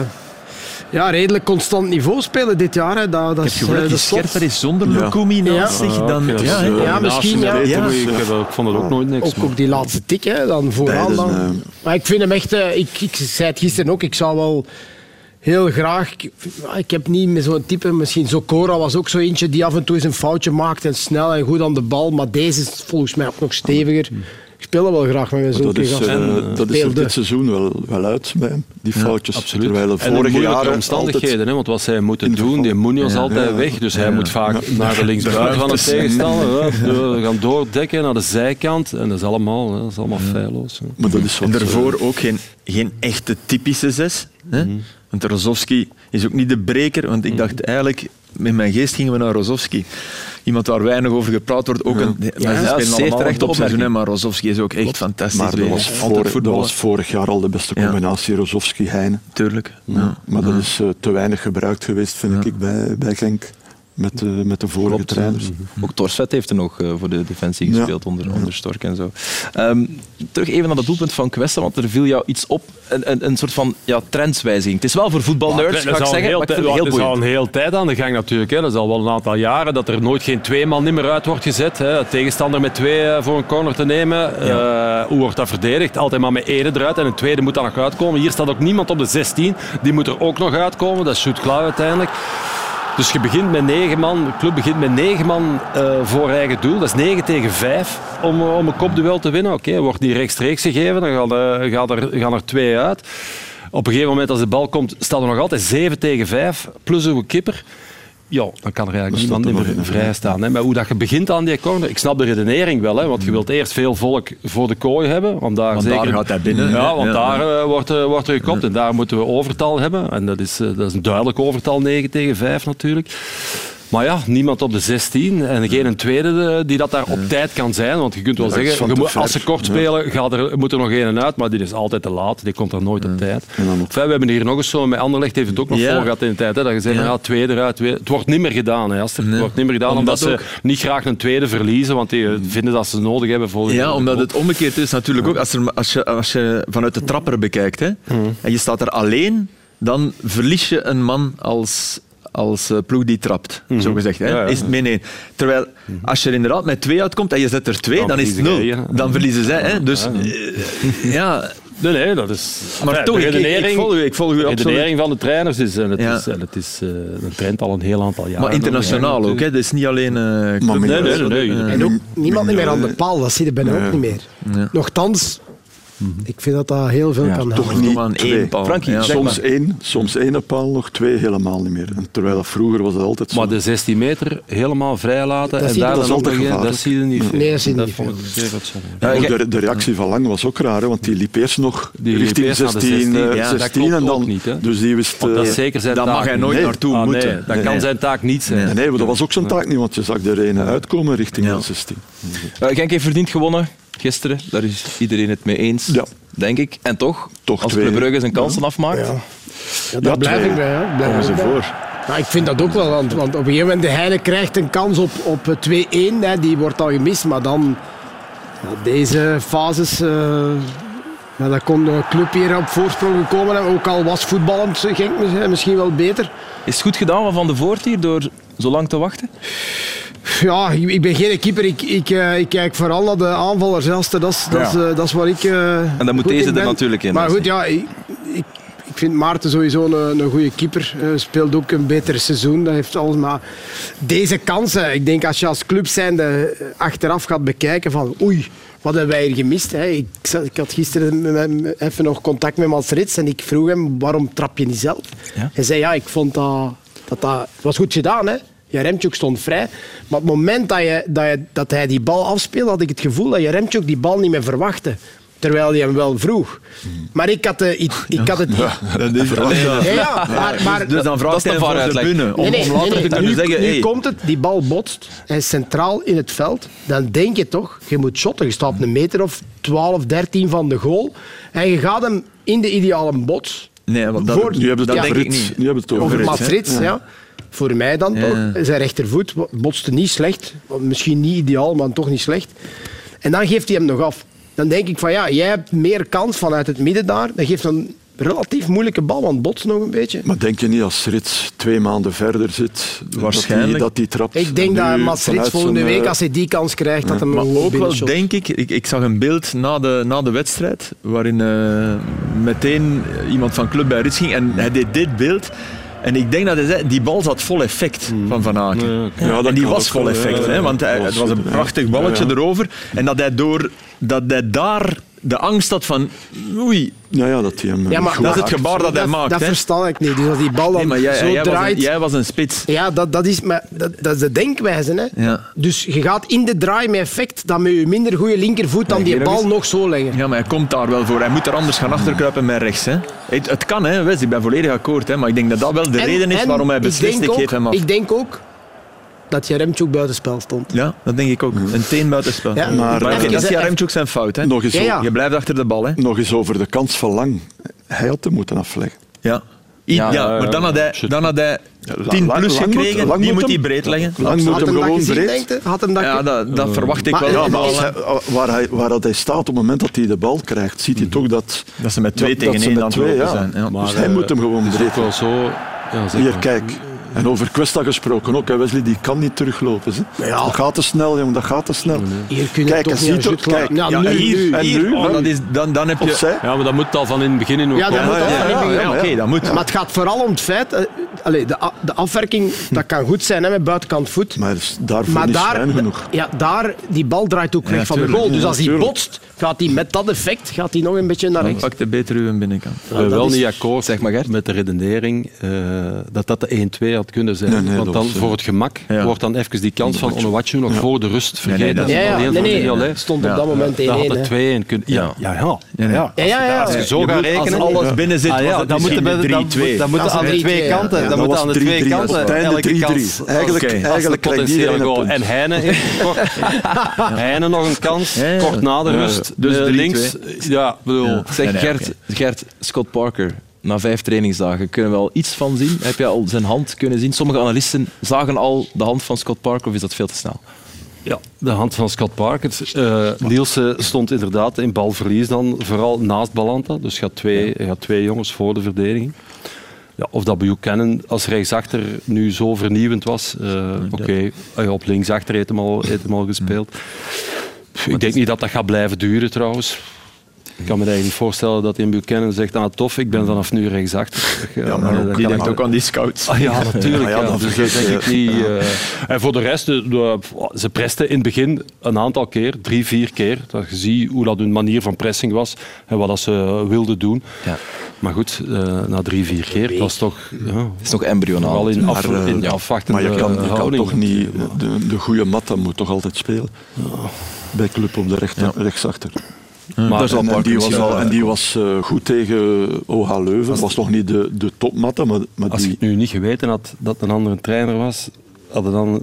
ja, redelijk constant niveau spelen dit jaar. Hè. Dat, dat is, uh, dat scherper is zonder ja. Lukumi naast zich. Dan, ja, ja, ja, misschien. Ja. ja. Ik, ik, vond het ook nooit niks. Ook, ook die laatste tik, hè, dan vooraan. Dan. Maar ik vind hem echt... ik, ik zei het gisteren ook, ik zou wel heel graag. Ik heb niet met zo'n type, misschien Zokora was ook zo eentje die af en toe eens een foutje maakt en snel en goed aan de bal. Maar deze is volgens mij ook nog steviger. Ik speel wel graag met zo'n Dat is, dat is er dit seizoen wel, wel uit bij hem, die foutjes. Ja, absoluut. Terwijl de vorige jaren omstandigheden, hè, want wat zij moeten doen, die Munoz ja, altijd weg, dus hij moet vaak naar de linksbuiten van de tegenstander, we gaan doordekken naar de zijkant en dat is allemaal, dat is allemaal feilloos. Maar dat is en daarvoor ook geen, geen echte typische zes. Hè? Mm. Want Rozovski is ook niet de breker, want ik mm. dacht eigenlijk, met mijn geest gingen we naar Rozovski. Iemand waar weinig over gepraat wordt, ook een, ja, ja, zeer terecht op seizoen, maar Rozovski is ook echt fantastisch. Maar dat was, voor, dat was, vorig jaar al de beste combinatie, Rozovski-Heine. Tuurlijk. Maar dat is uh, te weinig gebruikt geweest, vind ik, bij, bij Genk met de, met de vorige Klopt, trainers. Ook Torset heeft er nog uh, voor de defensie gespeeld onder, onder Stork en zo. Um, terug even naar het doelpunt van Kwesta, want er viel jou iets op. Een, een, een soort van ja, trendswijziging. Het is wel voor voetbalnerds, ga ik zeggen, maar heel Het is al een hele tijd aan de gang natuurlijk. Hè. Dat is al wel een aantal jaren dat er nooit geen tweemaal nimmer uit wordt gezet. Hè. Tegenstander met twee eh, voor een corner te nemen. Ja. Uh, hoe wordt dat verdedigd? Altijd maar met één eruit en een tweede moet dan nog uitkomen. Hier staat ook niemand op de 16. Die moet er ook nog uitkomen. Dat is shoot klaar uiteindelijk. Dus je begint met negen man, de club begint met negen man uh, voor eigen doel. Dat is 9 tegen 5 om, om een kopduel te winnen. Oké, wordt die rechtstreeks gegeven, dan gaan gaan, er, gaan er twee uit. Op een gegeven moment als de bal komt, staat er nog altijd 7 tegen 5, plus een kipper ja, dan kan er eigenlijk niemand meer vrij staan. Hè. Maar hoe dat je begint aan die corner, ik snap de redenering wel, hè, want je wilt eerst veel volk voor de kooi hebben. Want daar, want zeker, daar gaat hij binnen. Ja, want daar uh, wordt, uh, wordt er gekopt en daar moeten we overtal hebben. En dat is, uh, dat is een duidelijk overtal, 9 tegen 5 natuurlijk. Maar ja, niemand op de 16 en geen een tweede die dat daar op tijd kan zijn. Want je kunt wel zeggen, moet, als ze kort spelen, gaat er, moet er nog één uit, maar die is altijd te laat. Die komt er nooit op tijd. we hebben hier nog eens zo, met Anderlecht heeft het ook nog voor gehad in de tijd. Hè, dat je zegt, ja. tweede eruit. Tweede. Het wordt niet meer gedaan. Hè, Het wordt niet meer gedaan omdat, ze niet graag een tweede verliezen, want die vinden dat ze nodig hebben voor Ja, omdat het omgekeerd is natuurlijk ook. Als, er, als, je, als je vanuit de trapper bekijkt hè, mm. en je staat er alleen dan verlies je een man als, als uh, ploeg die trapt, zo gezegd. Hè? Ja, ja. Is het min één. Terwijl als je er inderdaad met twee uitkomt en je zet er twee, dan, Dan is het verliezen nul. Dan verliezen zij. Hè? Dus eh, ja, Nee, nee, dat is... maar toch, de ik, ik, ik redenering, volg u, ik volg u de absoluut. redenering van de trainers is, en het Ja. is, en het is eh, een trend al een heel aantal jaren. Maar internationaal ook, hè? dus niet alleen... eh club- Maar Nee, nee, nee. nee. En ook niemand meer aan de paal, dat zie je bijna ook niet meer. Ja. Nochtans, ik vind dat dat heel veel Ja, kan toch helpen. niet twee. één paal. Frankie, Ja. Soms één, soms één paal, nog twee helemaal niet meer. En terwijl dat vroeger was dat altijd zo. Maar de 16 meter helemaal vrij laten Dat en zie je- daar dat dan altijd dat gevaarlijk. zie je niet veel. Nee, dat zie je dat niet veel. de, de reactie van Lang was ook raar, hè, want die liep eerst nog Die richting eerst naar de 16, 16, eh, ja, dat 16 klopt en dan, ook niet, hè. dus die wist... Want dat eh, is zeker zijn Daar taak mag hij nooit Nee. naartoe Ah, moeten. nee, dat Nee. kan zijn taak niet zijn. nee, nee, maar dat was ook zijn taak niet, want je zag de ene uitkomen richting Ja. de 16. Eh, Genk heeft verdiend gewonnen gisteren. Daar is iedereen het mee eens, Ja. denk ik. En toch, Toch als Club Brugge zijn ja. kansen afmaakt. Ja. Ja, Ja, daar blijf twee. ik bij. Hè. Blijf Komen ik ze bij. voor. Nou, ik vind dat ook wel, want, want op een gegeven moment de Heine krijgt een kans op, op eh, 2-1, hè, die wordt al gemist, maar dan ja, deze fases, eh ja, dat kon de club hier op voorsprong gekomen hebben, ook al was voetballend eh, Genk mis- misschien wel beter. Is het goed gedaan van Van de Voort hier door zo lang te wachten? Ja, ik ik ben geen keeper, ik, ik, eh, ik kijk vooral naar de aanvallers, dat is, dat is, Ja. eh, dat is waar ik eh, En dan moet deze er natuurlijk in. Maar goed, ja, ik, ik, ik vind Maarten sowieso een, een goede keeper. Eh, speelt ook een beter seizoen. Dat heeft alles. Maar deze kansen, ik denk als je als club zijnde achteraf gaat bekijken van oei, wat hebben wij hier gemist? Hè? Ik, ik had gisteren even nog contact met Mats Rits en ik vroeg hem waarom trap je niet zelf? Ja? Hij zei ja, ik vond dat dat, was goed gedaan. Hè? Jaremchuk stond vrij. Maar op het moment dat, je, dat, je, dat hij die bal afspeelde, had ik het gevoel dat Jaremchuk die bal niet meer verwachtte. Terwijl hij hem wel vroeg. Maar ik had, de, ik, ik had het... Dat is, alleen, Ja, ja, maar, maar, dus dan vraagt hij voor de bühne. Om, Nee, nee, om later nee, nee. te kunnen Nu, zeggen... nu hey, komt het, die bal botst, hij is centraal in het veld. Dan denk je toch, je moet shotten. Je staat op een meter of 12, 13 van de goal. En je gaat hem in de ideale bots. Nee, want dat, Voor- Nu hebben het denk over. Nu hebben het over ja. Voor mij dan Ja. toch. Zijn rechtervoet botste niet slecht. Misschien niet ideaal, maar toch niet slecht. En dan geeft hij hem nog af. Dan denk ik van ja, jij hebt meer kans vanuit het midden daar. Dan geeft een relatief moeilijke bal, want botst nog een beetje. Maar denk je niet als Rits twee maanden verder zit, Waarschijnlijk. dat die, dat die trapt? Ik denk dat Mats Rits vanuit volgende zijn, week, eh, als hij die kans krijgt, dat hem Maar ook wel, denk ik, ik, ik zag een beeld na de, na de wedstrijd, waarin eh, meteen iemand van Club bij Rits ging en hij deed dit beeld. En ik denk dat hij zei, die bal zat vol effect van Van Aken. Ja, Ja, dat en die was vol effect, ja, hè, ja. want hij, het was een prachtig balletje Ja, ja. erover. En dat hij, door, dat hij daar de angst had van, oei, Ja, ja, dat hij hem Ja, maar- dat is het gebaar dat hij dat, maakt. dat hè. versta ik niet. Dus als die bal dan Nee, maar jij, zo jij, was draait... een, jij was een spits. Ja, dat, dat, is, maar dat, dat is de denkwijze. Hè. Ja. Dus je gaat in de draai met effect dan met je minder goede linkervoet dan die bal nog zo leggen. Ja, maar hij komt daar wel voor. Hij moet er anders gaan achterkruipen met rechts. Hè. Het, het kan, hè, Wes, ik ben volledig akkoord. Hè, maar ik denk dat dat wel de En- reden is waarom hij beslist, ik geef hem af. Ik denk ook dat Jaremchuk buitenspel stond. Ja, dat denk ik ook. Een teen buitenspel. Ja, Maar, Maar eh, dat is Jaremchuk zijn fout. Hè. Nog eens, Ja, ja. Je blijft achter de bal. Hè. nog eens over de kans van Lang. Hij had hem moeten afleggen. Ja. I- Ja, ja, ja, maar dan had hij, dan had hij Lang- 10 lang- plus lang gekregen. lang die moet moet hij breed leggen. Lang moet hem gewoon gezien, breed. Had hem dat Ja, dat, dat verwacht ik wel. Ja, maar en- als hij, waar, hij, waar dat hij staat op het moment dat hij de bal krijgt, ziet hij toch dat... Dat ze met twee dat- tegen één aan het twee, lopen ja. zijn. Ja. Maar, Dus hij eh, moet hem gewoon is ook breed. wel zo... Ja, zeg Hier, kijk. En over Questa gesproken ook. hè, Wesley, die kan niet teruglopen. Hè. Ja. Dat gaat te snel, jongen. Dat gaat te snel. Hier kun je Kijk, toch niet ziet kijk. Ja, Ja, nu, hier, nu. En hier, nu? oh, dat is, dan, dan heb je... Opzij. Ja, maar dat moet al van in het begin in ook Ja, dat moet al ja, van in het ja, begin. ja, Oké, dat moet. Maar het gaat vooral om het feit... eh, allee, de, de afwerking, dat kan goed zijn hè, met buitenkant voet. Maar is daarvoor Maar niet daar, genoeg. ja, daar, die bal draait ook weg van de goal. Dus als hij botst, gaat hij met dat effect gaat hij nog een beetje naar Dan rechts. pakte beter uw binnenkant. Dat wel is- niet akkoord Zeg maar, Gert. met de redenering eh, dat dat de 1-2 had kunnen zijn. Nee, nee, Want dan eh, voor het gemak ja. wordt dan even die kans van Onuwachu nog voor de rust vergeten. nee, dat Ja, ja, nee, nee, het stond op Ja. dat moment 1-1. Dan had het 2-1 kunnen... Ja, ja, ja. nee. ja. Ja, ja, ja. Als je zo gaat rekenen... Als alles binnen zit, Ah, ja, dan moeten dan 3-2. moet- dan aan de twee 3-2, ja. kanten. Ja, Dan dat moeten aan de twee 3-3, kanten elke kans. 3-3. Eigenlijk, krijgt iedereen een goal. En Heine, (laughs) Heine nog een kans, Ja, ja. kort na de Ja, rust. dus Eh, 3-2. links, ja, bedoel... Ja. Zeg Nee, nee. Gert, Scott Parker, na vijf trainingsdagen, kunnen we al iets van zien? Heb je al zijn hand kunnen zien? Sommige analisten zagen al de hand van Scott Parker, of is dat veel te snel? Ja, de hand van Scott Parker. Eh Nielsen stond inderdaad in balverlies dan, vooral naast Balanta. Dus gaat twee, hij gaat twee jongens voor de verdediging. Ja, of dat Buchanan als rechtsachter nu zo vernieuwend was. Uh, Oké, okay. Ah op linksachter heeft hem al, heeft hem al gespeeld. Ik denk niet dat dat gaat blijven duren trouwens. Ik kan me eigenlijk niet voorstellen dat in Buchanan zegt, ah tof, ik ben vanaf nu rechtsachter. Ja, maar die denkt ook aan die scouts. Ah, ja, (laughs) natuurlijk. ja, dat dus denk ik niet. Uh, en voor de rest, de, de, ze presten in het begin een aantal keer, drie, vier keer. Dat je ziet hoe dat hun manier van pressing was en wat dat ze wilden doen. Ja. Maar goed, uh, na drie, vier keer, dat was toch... Ja, het is nog embryonaal. In, af, maar, in ja, afwachtende Maar je kan, je kan toch niet... De, de goede mat, moet toch altijd spelen. Bij club op de rechter, rechtsachter. Maar, en, en, die was, al, en die was uh, goed tegen OH Leuven. Dat was nog niet de, de topmatte. Maar, maar als die... ik nu niet geweten had dat een andere trainer was, hadden dan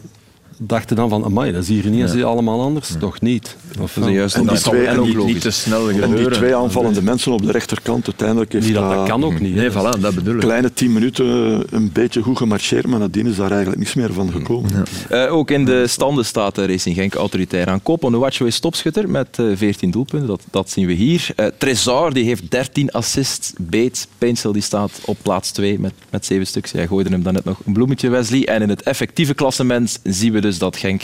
dachten dan van, amai, dat is hier niet ja. allemaal anders. Ja. Toch niet. Of ja. juist en, die twee, en niet, niet, te snel gebeuren. En die twee aanvallende mensen op de rechterkant, uiteindelijk heeft niet dat, dat kan ook niet. Nee, voilà, dat bedoel ik. Kleine tien minuten een beetje goed gemarcheerd, maar nadien is daar eigenlijk niks meer van gekomen. Uh, ook in de standen staat Racing Genk autoritair aan kop. Onuachu is topschutter met uh, 14 doelpunten, dat, dat zien we hier. Uh, Trezor die heeft 13 assists. Bates, Painsel die staat op plaats 2 met, met 7 stuks. Jij gooide hem dan net nog een bloemetje, Wesley. En in het effectieve klassement zien we dus dat Genk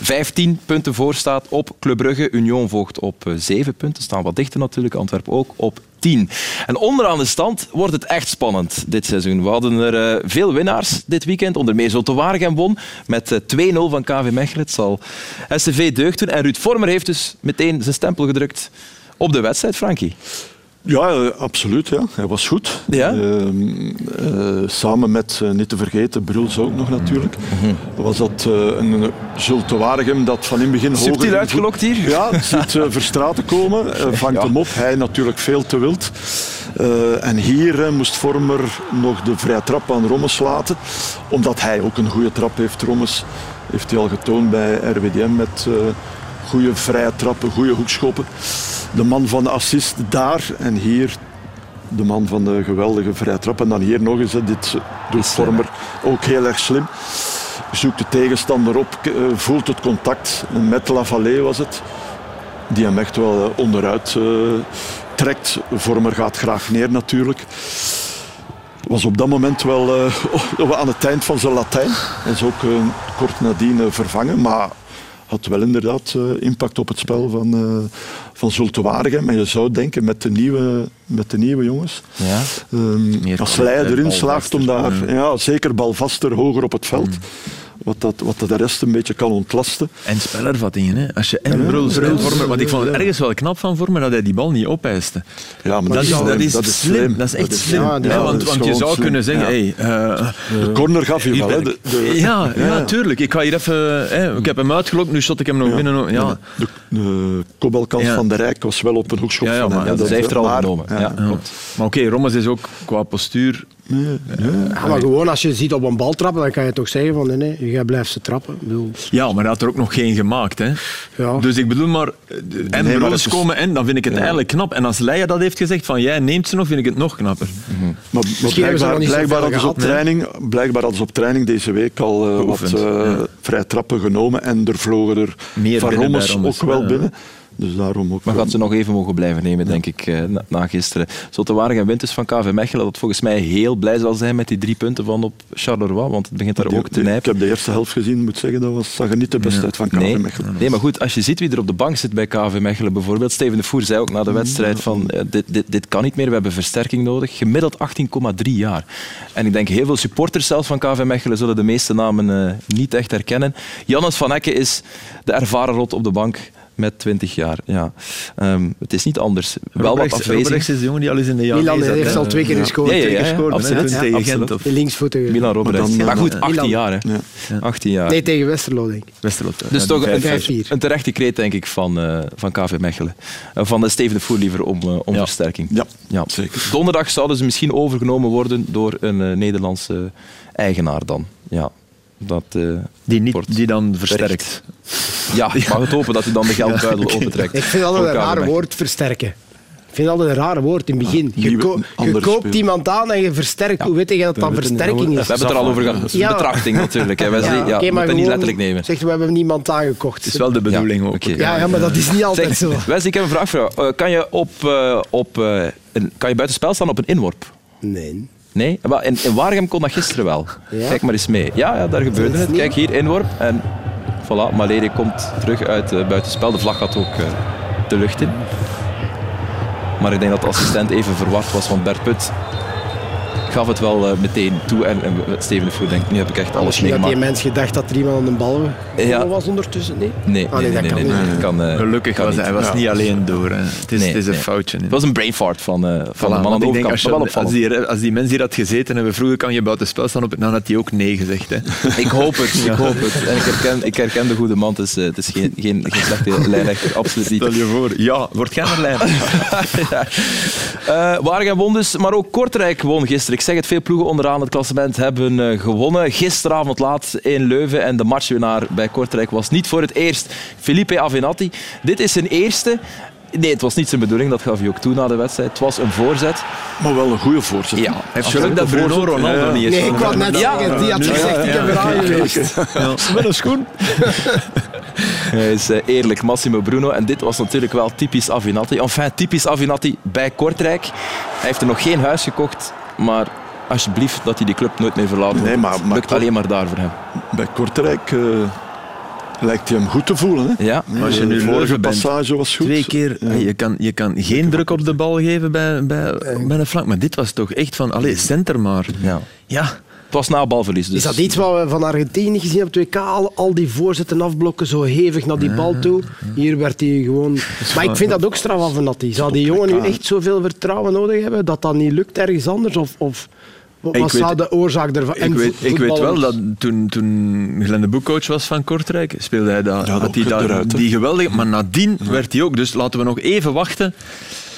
15 punten voor staat op Club Brugge. Union volgt op 7 punten. Staan wat dichter natuurlijk. Antwerpen ook op 10. En onderaan de stand wordt het echt spannend dit seizoen. We hadden er uh, veel winnaars dit weekend. Onder meer Zotte Waregem won met uh, 2-0 van KV Mechelen. Het zal SCV deugd doen. En Ruud Vormer heeft dus meteen zijn stempel gedrukt op de wedstrijd, Frankie. Ja, absoluut. Ja. Hij was goed. Ja? Uh, uh, samen met, uh, niet te vergeten, Bruls ook nog natuurlijk. Mm-hmm. Was dat een Zulte Waregem dat van in het begin Subtiel hoger... uitgelokt hier? Ja, ziet Verstraten komen, vangt ja. hem op. Hij natuurlijk veel te wild. en hier moest Vormer nog de vrije trap aan Rommes laten. Omdat hij ook een goede trap heeft, Rommes. Heeft hij al getoond bij RWDM met goede vrije trappen, goede hoekschoppen de man van de assist daar en hier de man van de geweldige vrije trap. En dan hier nog eens, dit doet Vormer ook heel erg slim. Zoekt de tegenstander op, voelt het contact. Met Lavallée was het. Die hem echt wel onderuit uh, trekt. Vormer gaat graag neer natuurlijk. Was op dat moment wel (laughs) aan het eind van zijn Latijn. Hij is ook kort nadien vervangen. Maar had wel inderdaad uh, impact op het spel van, uh, van. En je zou denken met de nieuwe, met de nieuwe jongens. Ja. Um, als Leij erin slaagt om daar, ja, zeker balvaster, hoger op het veld. Mm wat, dat, wat dat de rest een beetje kan ontlasten. En spelervattingen, hè. Als je en ja, Bruls en Vormer, want ik vond het ergens wel knap van Vormer dat hij die bal niet opeiste. Ja, maar dat, is, dat, is, dat is slim. slim. Dat is echt slim. Ja, ja, want, want je zou slim. kunnen zeggen, hey, uh, de corner gaf je wel, hè. De, de, ja, ja, tuurlijk. Ik ga hier even, ik heb hem uitgelokt, nu shot ik hem nog binnen. Ja. De, de van de Rijk was wel op een hoekschop ja, ja, maar, van Dat heeft er al genomen. Ja, Maar oké, Rommels is ook qua postuur Nee, nee. Ja, maar gewoon als je ziet op een bal trappen, dan kan je toch zeggen van nee, nee jij blijft ze trappen. Bedoel... Ja, maar hij had er ook nog geen gemaakt. Hè? Ja. Dus ik bedoel maar, en nee, is... komen en dan vind ik het ja. eigenlijk knap. En als Leia dat heeft gezegd van jij neemt ze nog, vind ik het nog knapper. Mm -hmm. Maar, maar blijkbaar, blijkbaar, hadden ze op training, blijkbaar hadden op training deze week al uh, wat uh, ja. vrij trappen genomen en er vlogen er Meer van Rommels ook wel binnen. Dus daarom ook maar gaat ze nog even mogen blijven nemen, denk ik, na, na gisteren. Zotte Waregem wint dus van KV Mechelen, dat volgens mij heel blij zal zijn met die drie punten van op Charleroi, want het begint daar die, ook te nijpen. Ik heb de eerste helft gezien, moet zeggen, dat was, zag er niet de beste uit van KV nee, Mechelen. Nee, maar goed, als je ziet wie er op de bank zit bij KV Mechelen bijvoorbeeld, Steven de Voer zei ook na de wedstrijd van dit, dit, dit kan niet meer, we hebben versterking nodig. Gemiddeld 18,3 jaar. En ik denk heel veel supporters zelf van KV Mechelen zullen de meeste namen uh, niet echt herkennen. Jannes van Ecke is de ervaren rot op de bank met 20 jaar. Ja. Um, het is niet anders. Wel wat afwezig. is de jongen die al eens in de jaren Milan heeft al twee keer gescoord. Ja, ja, ja, ja absoluut. Ja, tegen Gent. Of... Linksvoetige. Milan Robrechts. Maar, maar goed, 18 jaar. Hè. Ja. 18 jaar. Nee, tegen Westerlo, denk ik. Westerlo. Dus toch een, een terechte kreet, denk ik, van, uh, van KV Mechelen. Uh, van Steven de Voer liever om, uh, om versterking. Ja, ja, zeker. Donderdag zouden ze misschien overgenomen worden door een Nederlandse eigenaar dan. Ja. Dat, uh, die, niet, die dan versterkt. Ja, ik mag het hopen dat hij dan de geldbuidel (laughs) ja, okay. opentrekt. Ik vind altijd een raar woord versterken. Ik vind altijd een raar woord in het begin. Je, ko je koopt iemand aan en je versterkt. Ja. Hoe weet je dat dat versterking is? We hebben het er al over gehad. Ja. Betrachting natuurlijk. Hè. Wesley, ja, okay, maar niet letterlijk nemen. Zegt, we hebben niemand aangekocht. Dat is wel de bedoeling ook. Okay. Ja, ja, maar dat is niet altijd zeg, zo. Wesley, ik heb een vraag voor jou. Uh, kan je, op, uh, op, uh, een, kan je buiten spel staan op een inworp? Nee. Nee? Maar in, in Waregem kon dat gisteren wel. Kijk maar eens mee. Ja, ja daar gebeurde het. Kijk hier, inworp. En voilà, Maleri komt terug uit uh, buitenspel. De vlag gaat ook uh, de lucht in. Maar ik denk dat de assistent even verward was, want Bert Put gaf het wel uh, meteen toe. En, en Steven de Voer denkt, nu heb ik echt alles Misschien had meegemaakt. die mens gedacht dat er iemand aan de bal Ja. was ondertussen. Nee, Nee, Ah, nee, nee, dat nee, kan nee, niet. nee, dat kan, eh, Gelukkig kan was niet. hij was Ja. niet alleen door. Hè. Het is, Nee, het is een nee. foutje. Het was een brain fart van, eh van de man aan de ik denk, overkant. als, wel als, die, als die mens hier had gezeten en we vroegen kan je buiten spel staan, op, dan had hij ook nee gezegd. Hè. (laughs) Ik hoop het, ik hoop het. En ik herken, ik herken de goede man. Het is, eh, het is geen, geen, geen slechte lijnrechter, absoluut niet. Stel je voor, ja, wordt geen lijn. (laughs) ja. Eh, Waregem won dus, maar ook Kortrijk won gisteren. Ik zeg het, veel ploegen onderaan het klassement hebben eh, gewonnen. Gisteravond laat in Leuven en de matchwinnaar bij Kortrijk was niet voor het eerst Felipe Avenatti. Dit is zijn eerste. Nee, het was niet zijn bedoeling, dat gaf hij ook toe na de wedstrijd. Het was een voorzet. Maar wel een goede voorzet. Ja, Hij heeft geluk dat Bruno Ronaldo niet is. Nee, ik wou net Ja. zeggen, die had gezegd, ik heb eraan geweest. Met een schoen. (laughs) Hij is eh, eerlijk, Massimo Bruno. En dit was natuurlijk wel typisch Avinati. Enfin, typisch Avinati bij Kortrijk. Hij heeft er nog geen huis gekocht, maar alsjeblieft dat hij die club nooit meer verlaat. Nee, maar- Het maar lukt alleen maar daar voor hem. Bij Kortrijk eh, lijkt hij hem goed te voelen. Hè? Ja. Maar als je nu de vorige bent, was goed. Twee keer, je, kan, je kan geen druk op de bal geven bij, bij, bij de flank. Maar dit was toch echt van, allee, center maar. Ja. Ja, was na balverlies. Dus. Is dat iets wat we van Argentinië gezien hebben op 2K? Al, al die voorzetten afblokken, zo hevig naar die bal toe. Hier werd hij gewoon... Maar ik vind dat ook straf van Natti. Zou die jongen nu echt zoveel vertrouwen nodig hebben dat dat niet lukt ergens anders? Of, of wat Ik wat weet- zou de oorzaak ervan ik weet, ik weet wel dat toen, toen Glenn de Boek coach was van Kortrijk, speelde hij dat, Ja, had hij dat, eruit, hè. die geweldige... Maar nadien werd hij ook, dus laten we nog even wachten.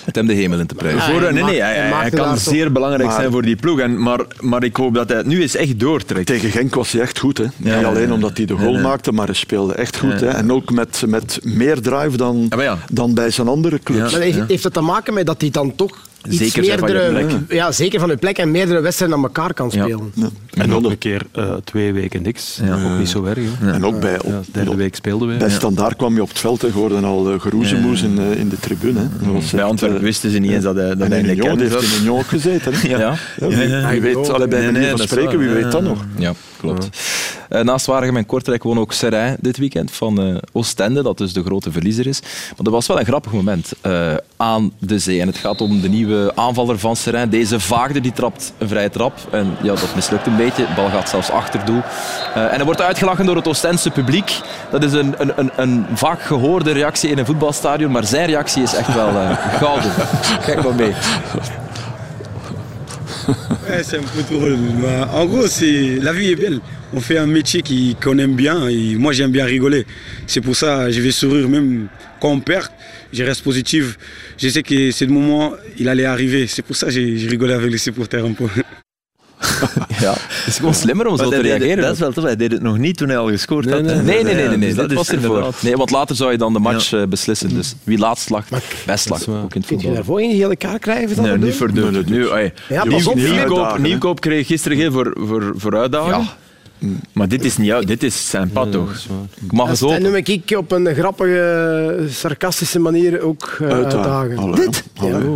Met hem de hemel in te prijzen. Voor, nee, nee, hij, hij hij maakte kan zeer belangrijk Maar- zijn voor die ploeg. En, maar, maar ik hoop dat hij het nu eens echt doortrekt. Tegen Genk was hij echt goed. Hè. Niet ja, alleen ja. omdat hij de goal maakte, maar hij speelde echt goed. Hè. En ook met, met meer drive dan, Ja, maar ja. dan bij zijn andere clubs. Maar heeft, heeft het te maken met dat hij dan toch Zeker zijn van je meerdere... Ja, zeker van je plek en meerdere wedstrijden aan elkaar kan spelen. Ja. En En, nog dan- een keer eh, twee weken niks. Ook niet zo erg. hè. en ook bij, op, Ja, derde op- week speelden we. bij Ja. Standaard kwam je op het veld en hoorde al uh, geroezemoes in, eh, in de tribune. Hè. Dat was Bij Antwerpen eh, wisten ze niet eens dat hij dat hij heeft in Union ook gezeten. Hè. Ja. Ja, wie, wie weet, allee, bij Nee, spreken, wie weet dat nog. Ja, klopt. Eh, naast Waregem en Kortrijk won ook Serijn dit weekend van eh, Oostende, dat dus de grote verliezer is. Maar dat was wel een grappig moment eh, aan de zee. En het gaat om de nieuwe aanvaller van Serijn. Deze Vaagde die trapt een vrije trap. En ja, dat mislukt een beetje. De bal gaat zelfs achter doel. Eh, en hij wordt uitgelachen door het Oostense publiek. Dat is een, een, een, een vaak gehoorde reactie in een voetbalstadion. Maar zijn reactie is echt wel gouden. (laughs) Kijk maar mee. C'est un peu drôle. mais En gros, c'est la vie est belle. On fait un métier qu'on aime bien et moi j'aime bien rigoler. C'est pour ça je vais sourire même quand on perd. Je reste positif. Je sais que ce moment il allait arriver. C'est pour ça que j'ai rigolé avec les supporters un peu. (laughs) Ja, het is gewoon slimmer om zo te het- reageren. dat is wel tof. Hij deed het nog niet toen hij al gescoord had. Nee, nee, nee, nee, nee, dus dat, was ervoor. inderdaad- Nee, want later zou je dan de match eh, beslissen. Dus wie laatst lag, best lag. waar. Ook in het Kun je daarvoor een gele kaart krijgen? Nee, niet voor nee, nu, Nieuwkoop, kreeg gisteren geen voor, voor, voor uitdaging. Maar dit is niet jou, dit is zijn pad toch? Ik mag eens En noem ik op een grappige, sarcastische manier ook eh, uitdagen. Allee, Dit? allee. (laughs)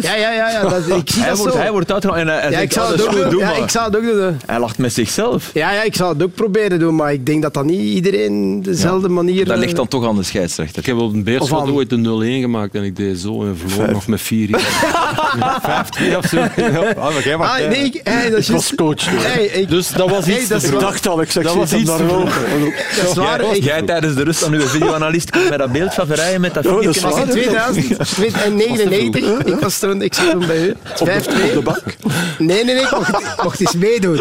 Ja, ja, ja. ja dat, ik zie Hij dat wordt, zo. hij wordt uitgehaald en hij, ja, ik zou het ook doen. doe Ja, ik zou het ook doen. Hij lacht met zichzelf. Ja, ja, ik zou het ook proberen doen, maar ik denk dat dat niet iedereen dezelfde manier... Dat eh, ligt dan toch aan de scheidsrechter. Ik heb op een Beerschot ooit een 0-1 gemaakt en ik deed zo en verloor nog met 4 5-2 (laughs) of zo. Ja, maar jij mag Ah, nee, ik, hey, dat is Ik coach. dus. Hey, ik, Dus dat was Hey, iets dat is Ik dacht al, ik zeg Dat was iets wel. dat is waar. Jij, tijdens de rust aan uw videoanalist komt met dat beeld van Verrijen met dat Ja, dat was in waar, hè? 2099. Ik was toen, ik zat toen bij u. 5-2. Op de bank. Nee, nee, nee, ik mocht, mocht eens meedoen.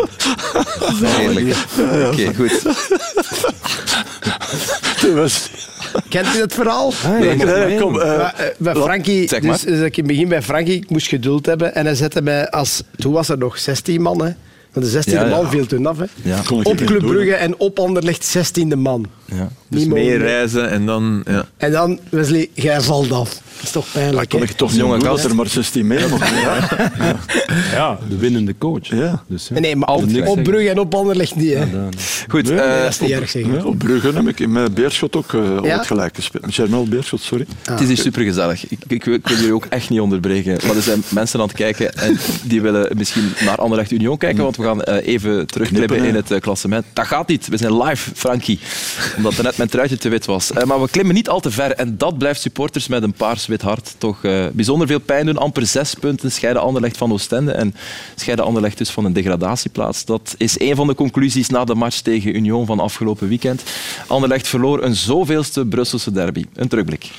Heerlijk. Oké, goed. Kent u dat verhaal? Nee, nee, kom, eh, eh, bij Frankie, Zeg maar. dus, dus ik in het begin bij Frankie, ik moest geduld hebben en hij zette mij als, toen was er nog 16 man, hè. Want de 16e Ja, man viel toen af, hè. Op niet Club doen. Brugge en op Anderlecht 16e man. Ja. Dus Niet meer mee. reizen en dan... Ja. En dan, Wesley, jij valt af. Dat is toch pijnlijk, kon hè? ik toch Jonge niet doen gast. dat er maar 16 mee mochten. (laughs) Ja. Ja, de winnende coach. Ja. Dus, ja. Nee, maar Altijd op, op zeggen. Brugge en op Anderlecht niet, hè. Goed, Nee, eh, Dat is niet erg, zeg. Ja, op Brugge heb ik met Beerschot ook eh ooit gelijk gespeeld. Met Germel Beerschot, sorry. Het is hier supergezellig. Ik, ik, wil- ik wil jullie ook echt niet onderbreken. Maar er zijn mensen aan het kijken en die willen misschien naar Anderlecht Union kijken, want we gaan eh, even terugklippen Knippen, in het eh, klassement. Dat gaat niet. We zijn live, Frankie. Omdat er net mijn truitje te wit was. Eh, maar we klimmen niet al te ver en dat blijft supporters met een paars-wit hart toch eh, bijzonder veel pijn doen. Amper zes punten scheiden Anderlecht van Oostende en scheiden Anderlecht dus van een degradatieplaats. Dat is een van de conclusies na de match tegen Union van afgelopen weekend. Anderlecht verloor een zoveelste Brusselse derby. Een terugblik.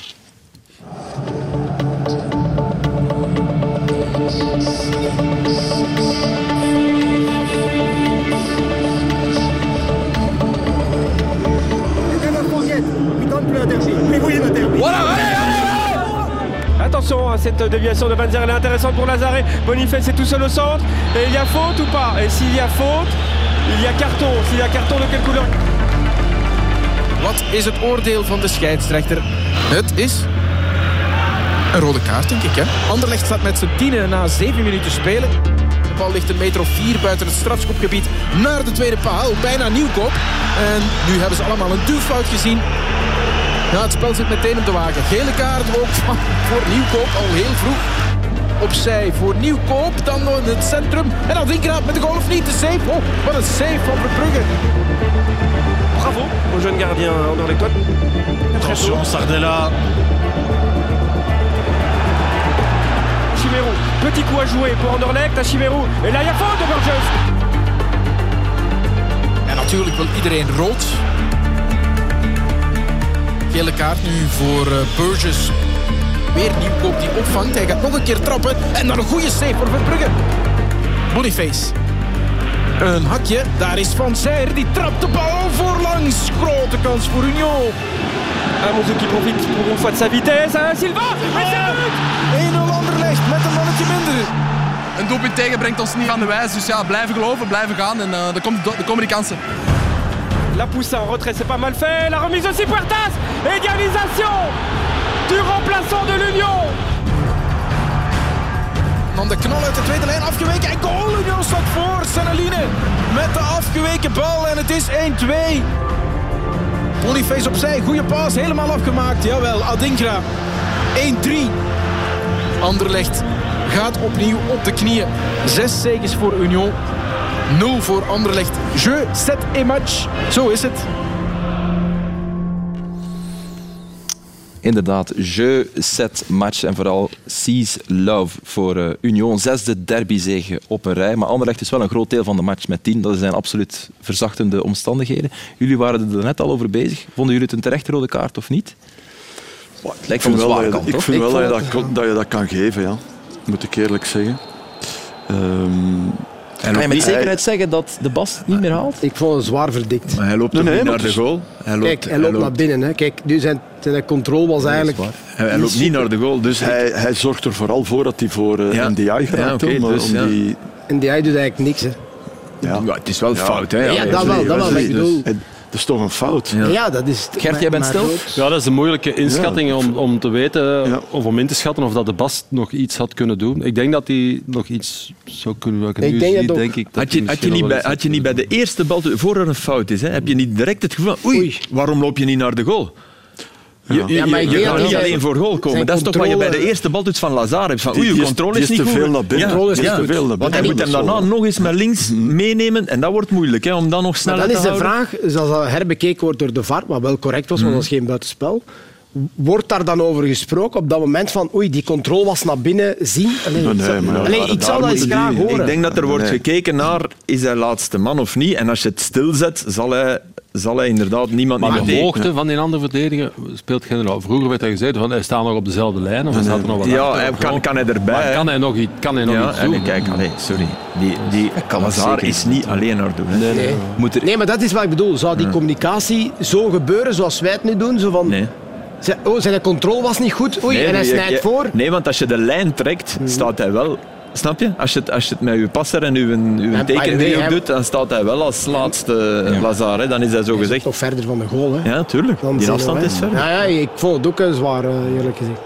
Attention, hein, cette déviation de Banzer elle est intéressante pour Lazare. Boniface est tout seul au centre. Et il y a faute ou pas Et s'il y a faute, il y a carton. S'il y a carton, de quelle couleur Wat is het oordeel van de scheidsrechter? Het is een rode kaart, denk ik. Hè? Anderlecht staat met z'n tienen na zeven minuten spelen. De bal ligt een meter of vier buiten het strafschopgebied naar de tweede paal. Bijna nieuwkoop. En nu hebben ze allemaal een duwfout gezien. Ja, het spel zit meteen op de wagen. Gele kaart ook (laughs) voor Nieuwkoop al heel vroeg. Opzij voor Nieuwkoop, dan in het centrum. En dan Dinkraat met de goal of niet. De save. Oh, wat een save van Verbrugge. Bravo au jeune gardien Anderlechtois. Attention, Sardella. Chimérou, petit coup à jouer pour Anderlecht à Chimérou. Et là, il y a faute de Burgess. En natuurlijk wil iedereen rood. Gele kaart nu voor eh, Burgess. Weer Nieuwkoop die opvangt. Hij gaat nog een keer trappen. En dan een goede save voor Verbrugge. Boniface. Een hakje. Daar is Van Zijr. Die trapt de bal voorlangs. Grote kans voor Union. Amouzou qui profite pour une fois de sa vitesse. Hein, Silva un but 1-0 Anderlecht met een mannetje minder. Een doelpunt tegen brengt ons niet van de wijs. Dus ja, blijven geloven, blijven gaan en uh, er, komt, er komen die kansen. La pousse en retrait, c'est pas mal fait. La remise aussi Puertas. Égalisation du remplaçant de l'Union. Dan de knal uit de tweede lijn afgeweken. En goal! Union staat voor. Seneline met de afgeweken bal. En het is 1-2. Boniface opzij. Goede paas. Helemaal afgemaakt. Jawel, Adinkra. 1-3. Anderlecht gaat opnieuw op de knieën. Zes zegens voor Union. 0 voor Anderlecht. Je, set et match. Zo is het. Inderdaad, je set match en vooral seize love voor eh, Union. Zesde derbyzege op een rij. Maar Anderlecht is wel een groot deel van de match met tien. Dat zijn absoluut verzachtende omstandigheden. Jullie waren er net al over bezig. Vonden jullie het een terechte rode kaart of niet? Het lijkt van vind de wel zware dat je- kant, ik vind wel dat je dat, dat je dat kan geven, ja. moet ik eerlijk zeggen. Ehm, Kan je met zekerheid zeggen dat de Bas het niet meer haalt? Ik vond het zwaar verdikt. Maar hij loopt Nee, toch nee, niet naar de goal. Hij loopt, Kijk, hij loopt naar binnen. Hè. Kijk, nu zijn, zijn controle was eigenlijk... Hij, hij loopt niet naar de goal. Dus hij, hij zorgt er vooral voor dat hij voor eh, Ja. NDI. Ja, eh, dus, om ja. die, En die hij doet eigenlijk niks. Hè. ja. Ja, het is wel fout, hè? Ja, dat wel, dat wel. Ik bedoel... Het is toch een fout. Ja, dat is... Gert, jij bent stil? Ja, dat is een moeilijke inschatting om, om te weten Ja. of om in te schatten of dat de Bast nog iets had kunnen doen. Ik denk dat hij nog iets zou kunnen doen. Ik nu denk zie, dat denk ik dat Had je, had, je niet bij, wel had iets je niet bij had de eerste bal, voor er een fout is, hè, heb je niet direct het gevoel van, oei, Oei. waarom loop je niet naar de goal? Je, je, Ja, maar je gaat dat niet alleen voor goal komen. Dat is toch wat je bij de eerste bal doet van Lazar hebt. Van, oei, je is- controle is is niet te goed. veel naar binnen. Ja, is veel naar Want hij moet hem is daarna nog eens met links meenemen en dat wordt moeilijk, hè, om dan nog sneller dan is te de houden. vraag, zoals dat herbekeken wordt door de VAR, wat wel correct was, want dat is geen buitenspel. Wordt daar dan over gesproken op dat moment van oei, die controle was naar binnen zien? Allee, Nee, nee, ik zou- maar allee, ik zou dat eens graag die- horen. Ik denk dat er wordt Nee. gekeken naar, is hij laatste man of niet? En als je het stilzet, zal hij, zal hij inderdaad niemand Maar de hoogte van die andere verdediger speelt geen rol. Vroeger werd hij gezegd van hij staat nog op dezelfde lijn of hij staat er nog wat Ja, achter hij of kan, kan hij erbij. Maar kan hij nog iets, kan hij nog ja, iets en doen? kijk, allee, sorry. Die, die is niet alleen naar doen. Hè. Nee. Moet er... Nee, maar dat is wat ik bedoel. Zou die communicatie zo gebeuren zoals wij het nu doen? Zo van, Nee. oh, zijn controle was niet goed, oei, Nee, en hij je- snijdt je- voor. Nee, want als je de lijn trekt, staat hij wel Snap je? Als je het, als je het met je passer en je, uw hij- doet, dan staat hij wel als laatste Lazar. Hè. Dan is hij zo gezegd. Toch verder van de goal, hè? Ja, tuurlijk. Dan Die afstand is ver. Ja, ja, ik vond het ook een zwaar, eh, eerlijk gezegd.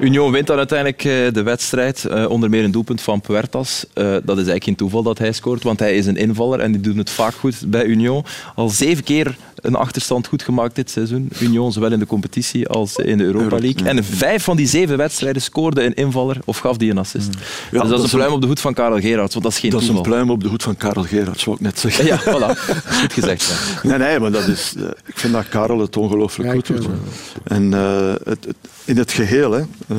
Union wint dan uiteindelijk eh, de wedstrijd. eh, onder meer een doelpunt van Puertas. Eh, dat is eigenlijk geen toeval dat hij scoort, want hij is een invaller en die doet het vaak goed bij Union. Al zeven keer een achterstand goed gemaakt dit seizoen. Union, zowel in de competitie als in de Europa League. En in vijf van die zeven wedstrijden scoorde een invaller of gaf die een assist. dus dat, dat is een pluim op de hoed van Karel Gerards, want dat is geen Dat is een pluim op de hoed van Karel Gerards, zou ik net zeggen. Ja, voilà. Goed gezegd. ja. (laughs) Nee, nee, maar dat is, eh, ik vind dat Karel het ongelooflijk Ja, goed doet. En eh, het, het- in het geheel, hè, eh,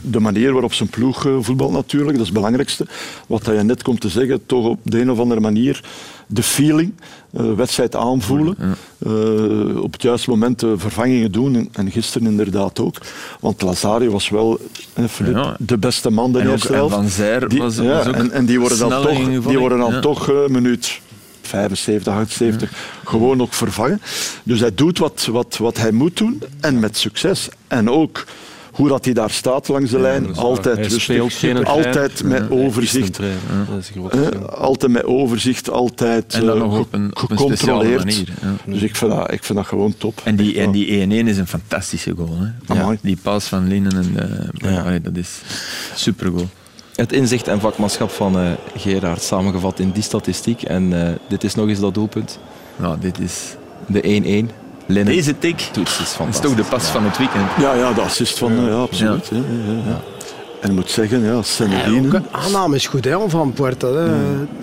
de manier waarop zijn ploeg eh, voetbal natuurlijk, dat is het belangrijkste. Wat dat je net komt te zeggen, toch op de een of andere manier de feeling, eh wedstrijd aanvoelen, eh, op het juiste moment de vervangingen doen en, en gisteren inderdaad ook. Want Lazari was wel eh, Filip, Ja. de beste man de En eerste en. Van Zijr Die- was- ja, was ook en, en die worden dan toch, die worden dan Ja. toch eh, minuut 75, 78 gewoon ook vervangen. Dus hij doet wat, wat, wat hij moet doen en met succes. En ook hoe dat hij daar staat langs de lijn, altijd Hij rustig, speelt geen trein. altijd met Ja, overzicht. ja. Dat is groot altijd met overzicht, altijd En dan eh, nog op een- op een gecontroleerd. speciale manier, ja. Dus ik vind, dat, ik vind dat gewoon top. En die, en die 1-1 is een fantastische goal. Hè? Die paas van Linnen, en, eh, allee, dat is super goal. Het inzicht en vakmanschap van eh Gerard samengevat in die statistiek. En eh, dit is nog eens dat doelpunt. Nou, dit is... De 1-1. Linnen. Deze tik is dat is toch de pas van het weekend. Ja, ja, de assist van, eh, ja, absoluut. Ja. Ja, ja, ja. En ik moet zeggen, ja, Ja, Senedine, een aanname is goed, hè, van Puerta. Hè.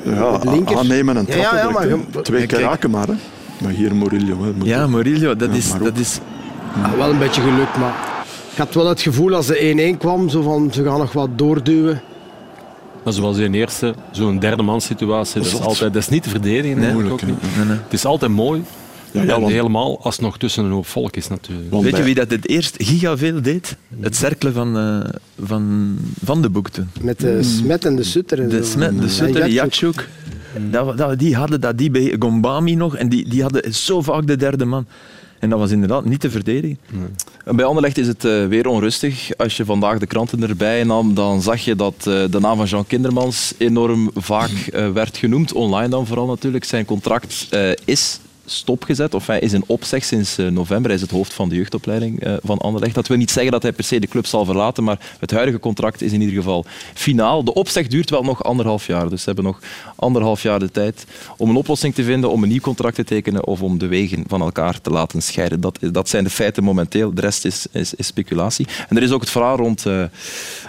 ja, linker. aannemen en Ja, trappen. ja, ja, direct, Twee keer raken maar. Hè. Maar hier Murillo. Hè. Moet Ja, Murillo, dat is... Dat is Ah, wel een beetje geluk, maar ik had wel het gevoel als de 1-1 kwam, zo van, ze gaan nog wat doorduwen. Maar zoals in eerste, zo'n derde man situatie, dat is, altijd, dat is niet te verdedigen. Nee, moeilijk, ook niet. nee, nee. Het is altijd mooi. Ja, ja, en want- helemaal als het nog tussen een hoop volk is natuurlijk. want Weet je wie dat het eerst gigaveel deed? Het cirkelen van, eh, van, van de boek toen. Met de Smet en de Sutter. En De. Smet, de Sutter, Jatjoek. Jatjouk. Dat, dat, die hadden dat, die bij Gombami nog. En die, die hadden zo vaak de derde man. En dat was inderdaad niet te verdedigen. En Bij Anderlecht is het eh, weer onrustig. Als je vandaag de kranten erbij nam, dan zag je dat eh, de naam van Jean Kindermans enorm vaak eh, werd genoemd. Online dan vooral natuurlijk. Zijn contract eh, is stopgezet, of hij is in opzeg sinds eh, november. Hij is het hoofd van de jeugdopleiding eh, van Anderlecht. Dat wil niet zeggen dat hij per se de club zal verlaten, maar het huidige contract is in ieder geval finaal. De opzeg duurt wel nog anderhalf jaar, dus ze hebben nog anderhalf jaar de tijd om een oplossing te vinden, om een nieuw contract te tekenen of om de wegen van elkaar te laten scheiden. Dat, dat zijn de feiten momenteel. De rest is, is, is speculatie. En er is ook het verhaal rond eh, eh,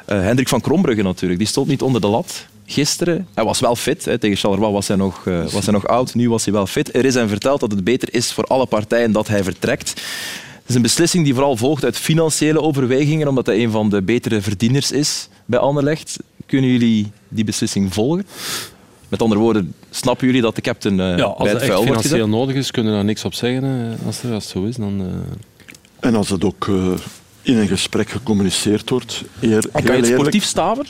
Hendrik van Krombrugge natuurlijk. Die stond niet onder de lat. Gisteren, hij was wel fit. Hè. Tegen Charleroi was hij, nog, eh, was hij nog oud. Nu was hij wel fit. Er is hem verteld dat het beter is voor alle partijen dat hij vertrekt. Het is een beslissing die vooral volgt uit financiële overwegingen, omdat hij een van de betere verdieners is bij Anderlecht. Kunnen jullie die beslissing volgen? Met andere woorden, snappen jullie dat de captain eh Ja, als bij het het echt financieel nodig is, kunnen we daar niks op zeggen. hè. Als, er, als het zo is, dan... eh, En als het ook eh, in een gesprek gecommuniceerd wordt, eer, En kan je het sportief staven?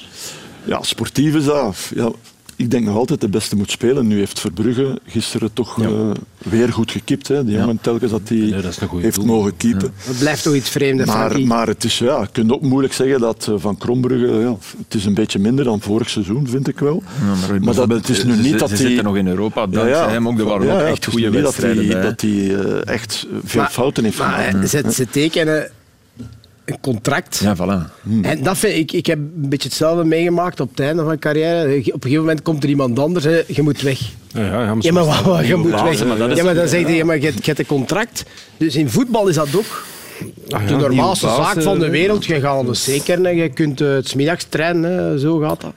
Ja, sportief is dat. Ja, ik denk nog altijd de beste moet spelen. Nu heeft Verbrugge gisteren toch eh, weer goed gekipt. Hè. Die jongen telkens dat hij Nee, heeft doel. mogen keepen. Het blijft toch iets vreemds, Maar, maar het is, ja, je kunt ook moeilijk zeggen dat eh, Van Krombrugge, ja, het is een beetje minder dan vorig seizoen, vind ik wel. Ja, Maar dat, het is nu ze, niet ze, dat ze hij... zitten nog in Europa, dankzij Ja, ja. hem ook. Er waren Ja, ook ja, echt goede wedstrijden dat hij eh, echt veel Maar- fouten heeft gemaakt. ze, ze tekenen een contract. Ja, voilà. En dat vind ik, ik heb een beetje hetzelfde meegemaakt op het einde van mijn carrière. Op een gegeven moment komt er iemand anders, hè, je moet weg. ja, ja, ja, maar Ja, je moet weg. maar dat is- Ja, maar dan zeg je, ja, maar je, hebt- je hebt een contract. Dus in voetbal is dat ook de normaalste zaak van de eh, wereld. Je gaat aan de zeker, je kunt het 's middags trainen, hè, zo gaat dat.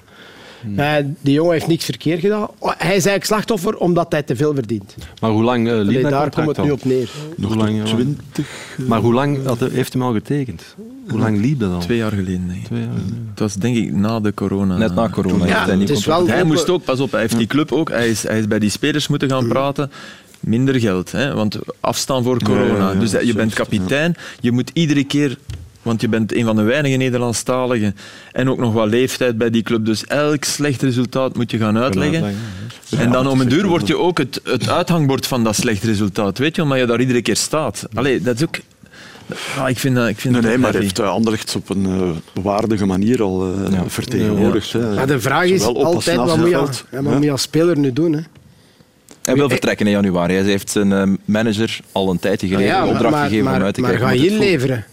Eh, die jongen heeft niks verkeerd gedaan. Oh, Hij is eigenlijk slachtoffer omdat hij te veel verdient. Maar hoe lang eh, liep Allee, dat daar komt contract het nu op neer. Nog lang, tot ja. 20. Maar hoe lang had, heeft hij al getekend? Hoe lang liep dat al? Twee jaar geleden. Nee. Twee jaar geleden. Het was denk ik na de corona. Net na corona. Ja, hij niet het is contract. wel hij moest ook, pas op, hij heeft die club ook. Hij is, hij is bij die spelers moeten gaan praten. Minder geld, hè? want afstaan voor corona. ja, ja, dus je bent kapitein. Je moet iedere keer want je bent een van de weinige Nederlandstaligen en ook nog wat leeftijd bij die club. Dus elk slecht resultaat moet je gaan uitleggen. En dan om een duur word je ook het, het uithangbord van dat slecht resultaat. Weet je, omdat je daar iedere keer staat. Allee, dat is ook... Ja, ik vind, dat- ik vind Nee, maar heavy. heeft uh, Anderlecht op een eh, waardige manier al eh, vertegenwoordigd. hè. Maar de vraag is altijd, wat moet, je, veld. ja, wat moet je als speler nu doen? Hè? Hij wil vertrekken in januari. Hij heeft zijn eh, manager al een tijdje geleden Ah ja, een maar- opdracht maar, gegeven maar, om uit te maar kijken. ga hoe je inleveren?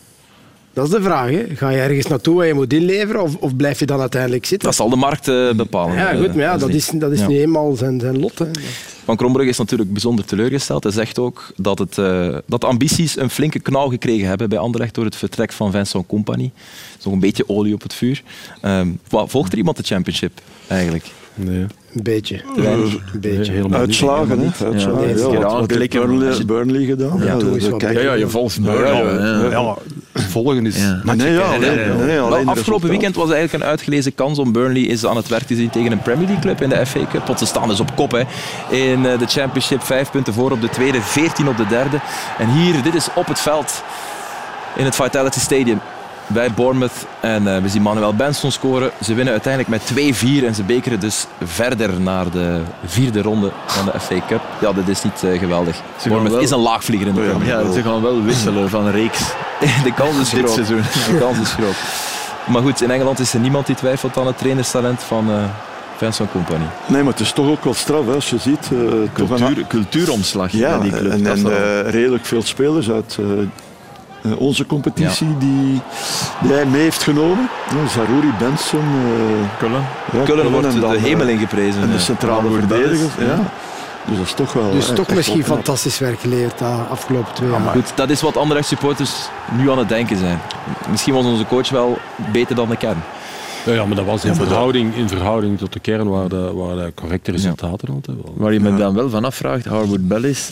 Dat is de vraag. Hè? Ga je ergens naartoe waar je moet inleveren of, of blijf je dan uiteindelijk zitten? Dat zal de markt eh, bepalen. ja, goed, maar ja, dat is, dat is Ja. niet eenmaal zijn, zijn lot. Hè. Van Krombrugge is natuurlijk bijzonder teleurgesteld. Hij zegt ook dat, het, eh, dat de ambities een flinke knauw gekregen hebben bij Anderlecht door het vertrek van Vincent Company. Dat is nog een beetje olie op het vuur. Ehm, wat, volgt er iemand de championship eigenlijk? Nee. Een beetje. Weinig? Een beetje. helemaal Uitslagen, niet. hè? Uitslagen. Ja, Ja, ja, wat, wat heeft klikken. Burnley, Burnley gedaan? Ja, is Ja, ja, je. volgt Burnley, ja. Volgen is... Nee, ja, alleen, nee, afgelopen weekend was eigenlijk een uitgelezen kans om Burnley eens aan het werk te zien tegen een Premier League club in de FA Cup. Want ze staan dus op kop hè. in eh, de Championship. Vijf punten voor op de tweede, veertien op de derde. En hier, dit is op het veld in het Vitality Stadium bij Bournemouth. En eh, we zien Manuel Benson scoren. Ze winnen uiteindelijk met 2-4 en ze bekeren dus verder naar de vierde ronde van de FA Cup. Ja, dit is niet eh, geweldig. Bournemouth wel- is een laagvlieger in de Ja, Premier Ja, ze gaan wel wisselen van reeks. (laughs) de kans is groot. seizoen. (laughs) De kans is groot. Maar goed, in Engeland is er niemand die twijfelt aan het trainerstalent van eh Vincent Company. Nee, maar het is toch ook wel straf, hè, als je ziet. een- Cultuur, cultuuromslag Ja, die club. en, Dat en redelijk veel spelers uit onze competitie die, die hij mee heeft genomen. Ja, Zarouri, Benson, eh, Kullen. ja, Kullen wordt en de dan, eh, hemel ingeprezen. En de eh. centrale. Bellis, Ja. Dus dat is toch wel. Dus eh, toch misschien fantastisch werk geleerd de afgelopen twee jaar. Maar goed, dat is wat andere supporters nu aan het denken zijn. Misschien was onze coach wel beter dan de kern. Ja, ja, maar dat was in Ja, verhouding, in verhouding tot de kern waar de, waar de correcte resultaten altijd wel. Waar je me dan wel van afvraagt, Harwood Bellis,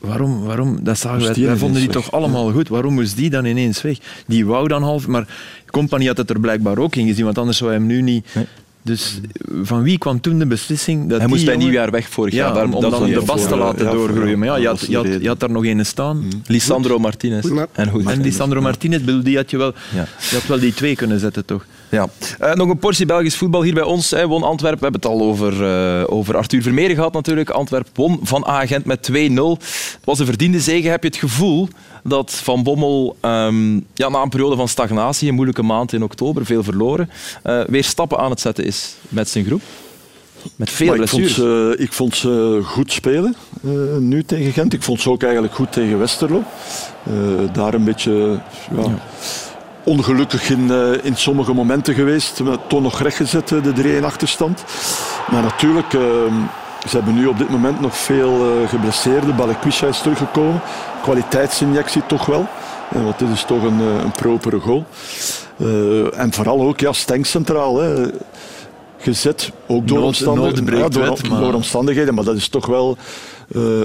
waarom, waarom dat zagen wij, vonden die weg? toch allemaal goed, waarom moest die dan ineens weg? Die wou dan half, maar Company had het er blijkbaar ook in gezien, want anders zou hij hem nu niet... Nee. Dus van wie kwam toen de beslissing dat Hij moest die bij nieuwjaar weg vorig Ja, jaar. Daarom, om dat dan de bas te voor, laten ja, doorgroeien. Maar ja, je had, je, had, je had daar nog een staan. Lisandro Martinez. En goed. En Lisandro Martinez, bedoel, die had je wel, Ja. je had wel die twee kunnen zetten, toch? Ja. Eh, nog een portie Belgisch voetbal hier bij ons. Hè. Won Antwerpen. We hebben het al over, eh, over Arthur Vermeer gehad natuurlijk. Antwerpen won van Agent met 2-0. Het was een verdiende zege. Heb je het gevoel dat Van Bommel ehm, ja, na een periode van stagnatie, een moeilijke maand in oktober, veel verloren, eh, weer stappen aan het zetten is met zijn groep? Met veel ik vond, blessures. ze, ik vond ze goed spelen nu tegen Gent. Ik vond ze ook eigenlijk goed tegen Westerlo. Daar een beetje ja, ongelukkig in, eh, in sommige momenten geweest. Maar toch nog rechtgezet, eh, de 3-1 achterstand. Maar natuurlijk, eh, ze hebben nu op dit moment nog veel eh geblesseerden. Balikwisha is teruggekomen. Kwaliteitsinjectie toch wel. Want dit is toch een, een propere goal. En vooral ook ja, Stenk centraal. Hè gezet. Ook door, Nood- omstandigheden, nood breekt ja, door, wet, maar- door omstandigheden. Maar dat is toch wel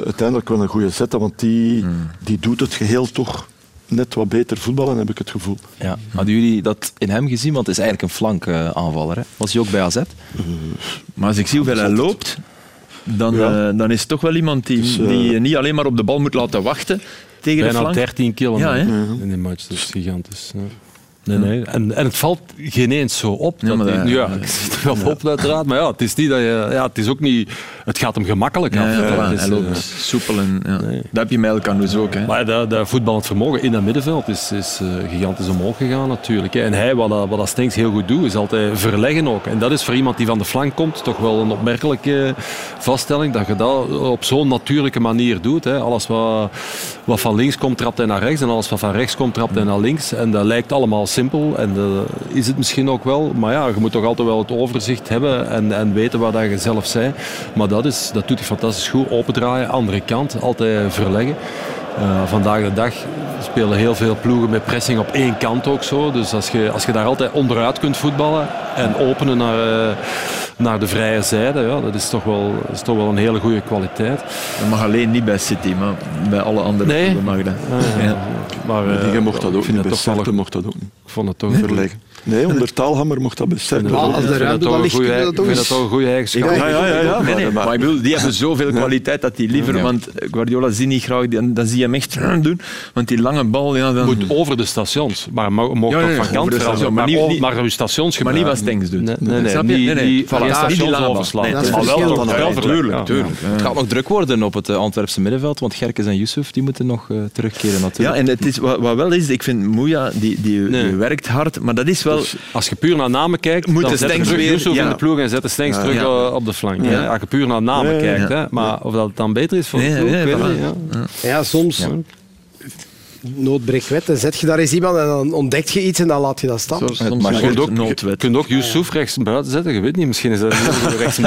uiteindelijk wel een goede zet. Want die, Hmm. die doet het geheel toch net wat beter voetballen, heb ik het gevoel. Ja. Hadden jullie dat in hem gezien? Want het is eigenlijk een flankaanvaller. hè. Was hij ook bij AZ? Maar als ik zie hoeveel hij loopt, dan, Ja. eh, dan is het toch wel iemand die, Dus, eh, die niet alleen maar op de bal moet laten wachten tegen de Bijna flank. 13 kilometer Ja, hè? in die match. Dat is gigantisch. Ja. Nee, nee. En, en het valt geen eens zo op. Ja, dat maar die- dat- ja, ik zit er wel op uiteraard. Maar ja, het is niet dat je... Ja, het is ook niet... Het gaat hem gemakkelijk af. Ja, is, hij loopt eh, soepel en nee. dat heb je met Elkanus ook. Hè. Maar dat, dat voetballend vermogen in dat middenveld is, is eh, gigantisch omhoog gegaan natuurlijk. hè. En hij, wat, dat- wat dat Stenks heel goed doet, is altijd verleggen ook. En dat is voor iemand die van de flank komt toch wel een opmerkelijke vaststelling. Dat je dat op zo'n natuurlijke manier doet. Hè. Alles wat, wat van links komt, trapt hij naar rechts. En alles wat van rechts komt, trapt hij naar links. En dat lijkt allemaal simpel. En dat is het misschien ook wel. Maar ja, je moet toch altijd wel het overzicht hebben en, en weten wat dat je zelf zei. Maar dat, is, dat doet hij fantastisch goed. Opendraaien, andere kant, altijd verleggen. Eh, vandaag de dag spelen heel veel ploegen met pressing op één kant ook zo. Dus als je, als je daar altijd onderuit kunt voetballen en openen naar, eh, naar de vrije zijde, ja, dat is toch wel, is toch wel een hele goede kwaliteit. Dat mag alleen niet bij City, maar bij alle andere Nee. ploegen mag dat. Ja, Ja. Maar, eh, Die mocht dat ook vind niet. het Bij mocht dat ook niet. Ik vond het toch goeie- Verleggen. Nee, onder Taalhammer mocht dat best zijn. Ja, als de ruimte dan ligt, kun je dat Ik toch vind dat eens... toch een goede eigenschap. Ja, ja, ja, ja. Nee, nee, Maar- maar ik bedoel, die hebben zoveel kwaliteit dat die liever, Ja. want Guardiola ziet niet graag, dan zie je hem echt (clears throat) doen, want die lange bal, ja, dan... moet over de stations. Maar mag mag Ja, toch nee, van over kant de veranderen. Maar, niet- maar uw stations maar niet wat. Stenks doet. Nee, nee, nee. Stations overslaan. Nee, Dat is Maar wel Ja. Tuurlijk. Het gaat nog druk worden op het eh, Antwerpse middenveld, want Gerkes en Yusuf die moeten nog eh, terugkeren Ja, natuurlijk. en het is, wat, wat wel is, ik vind Moeja, die, die, Nee. die werkt hard, maar dat is wel... Als je puur naar namen kijkt, Moet dan de zet je terug weer- Yusuf ja. in de ploeg en zet de Stenks terug Ja. eh, op de flank. Ja. Als je puur naar namen kijkt. ja. Hè. Maar of dat dan beter is voor de ploeg, nee, ik weet voilà. het niet. Ja. Ja, soms nood breekt wet. Dan zet je daar eens iemand en dan ontdek je iets en dan laat je dat staan. Het Je kunt ook, je noodwet. kunt ook Yusuf rechts buiten zetten, je weet niet. Misschien is dat hele rechts (laughs)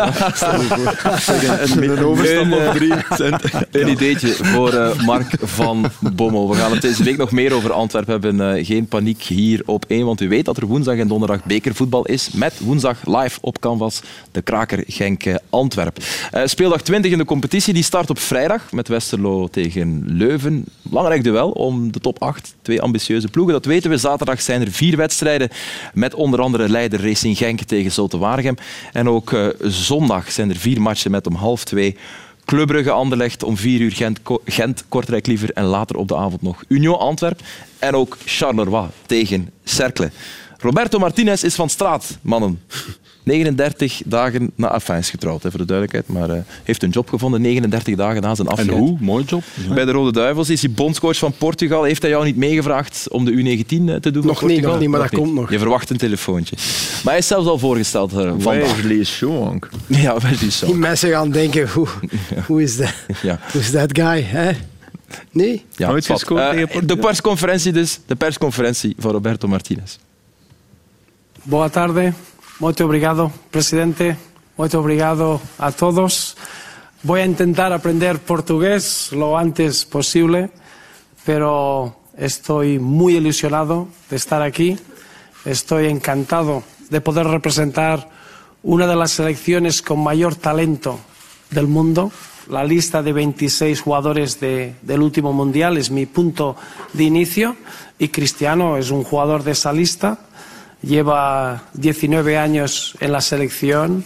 Een overstap op drie cent. Een ideetje voor eh, Mark van Bommel. We gaan het deze week nog meer over Antwerpen hebben. Eh, geen paniek hier op één, want u weet dat er woensdag en donderdag bekervoetbal is. Met woensdag live op Canvas de Kraker Genk eh, Antwerp. Eh, speeldag 20 in de competitie, die start op vrijdag met Westerlo tegen Leuven. Belangrijk duel om de top 8. Twee ambitieuze ploegen, dat weten we. Zaterdag zijn er vier wedstrijden met onder andere leider Racing Genk tegen Zulte Waregem. En ook eh, zondag zijn er vier matchen met om half twee Club Brugge Anderlecht om 4 uur Gent, Gent Kortrijk liever en later op de avond nog Union Antwerp en ook Charleroi tegen Cercle. Roberto Martinez is van straat, mannen. 39 dagen na enfin, is getrouwd, hè, voor de duidelijkheid, maar eh, heeft een job gevonden 39 dagen na zijn afscheid. En hoe? Mooi job. Bij de Rode Duivels is hij bondscoach van Portugal. Heeft hij jou niet meegevraagd om de U19 te doen? Nog voor niet, Portugal? nog niet, maar dat komt nog. Je verwacht een telefoontje. Maar hij is zelfs al voorgesteld eh, vandaag. Schonk. (laughs) Ja, wel is zo. Die mensen gaan denken, hoe, hoe is dat? Ja. Hoe is dat guy? Hè? Nee? Ja, Nooit gescoord Eh, tegen Portugal. de persconferentie dus. De persconferentie van Roberto Martinez. Boa tarde, muito obrigado, presidente, muito obrigado a todos. Voy a intentar aprender portugués lo antes posible, pero estoy muy ilusionado de estar aquí. Estoy encantado de poder representar una de las selecciones con mayor talento del mundo. La lista de 26 jugadores de- del último mundial es mi punto de inicio y Cristiano es un jugador de esa lista lleva 19 años en la selección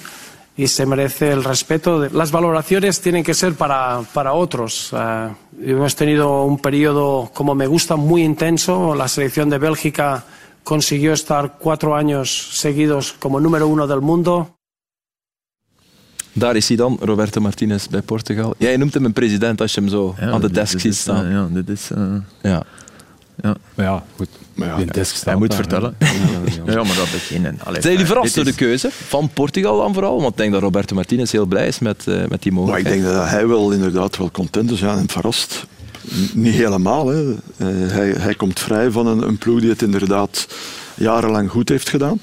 y se merece el respeto. Las valoraciones tienen que ser para, para otros. Eh, hemos tenido un periodo, como me gusta, muy intenso. La selección de Bélgica consiguió estar cuatro años seguidos como número uno del mundo. Daar is hij dan, Roberto Martinez bij Portugal. Jij noemt hem een president als je hem zo aan de desk ziet staan. ja, dit is... eh, Ja. ja. Ja, goed. Maar ja, staat Hij moet daar, vertellen. Ja, maar dat beginnen. Allee, Zijn jullie verrast door de keuze van Portugal dan vooral? Want ik denk dat Roberto Martinez heel blij is met, eh, met die Maar ik mogelijkheid. denk dat hij wel inderdaad wel content is ja, en verrast. Niet helemaal. Hè. Eh, hij, hij komt vrij van een, een ploeg die het inderdaad jarenlang goed heeft gedaan.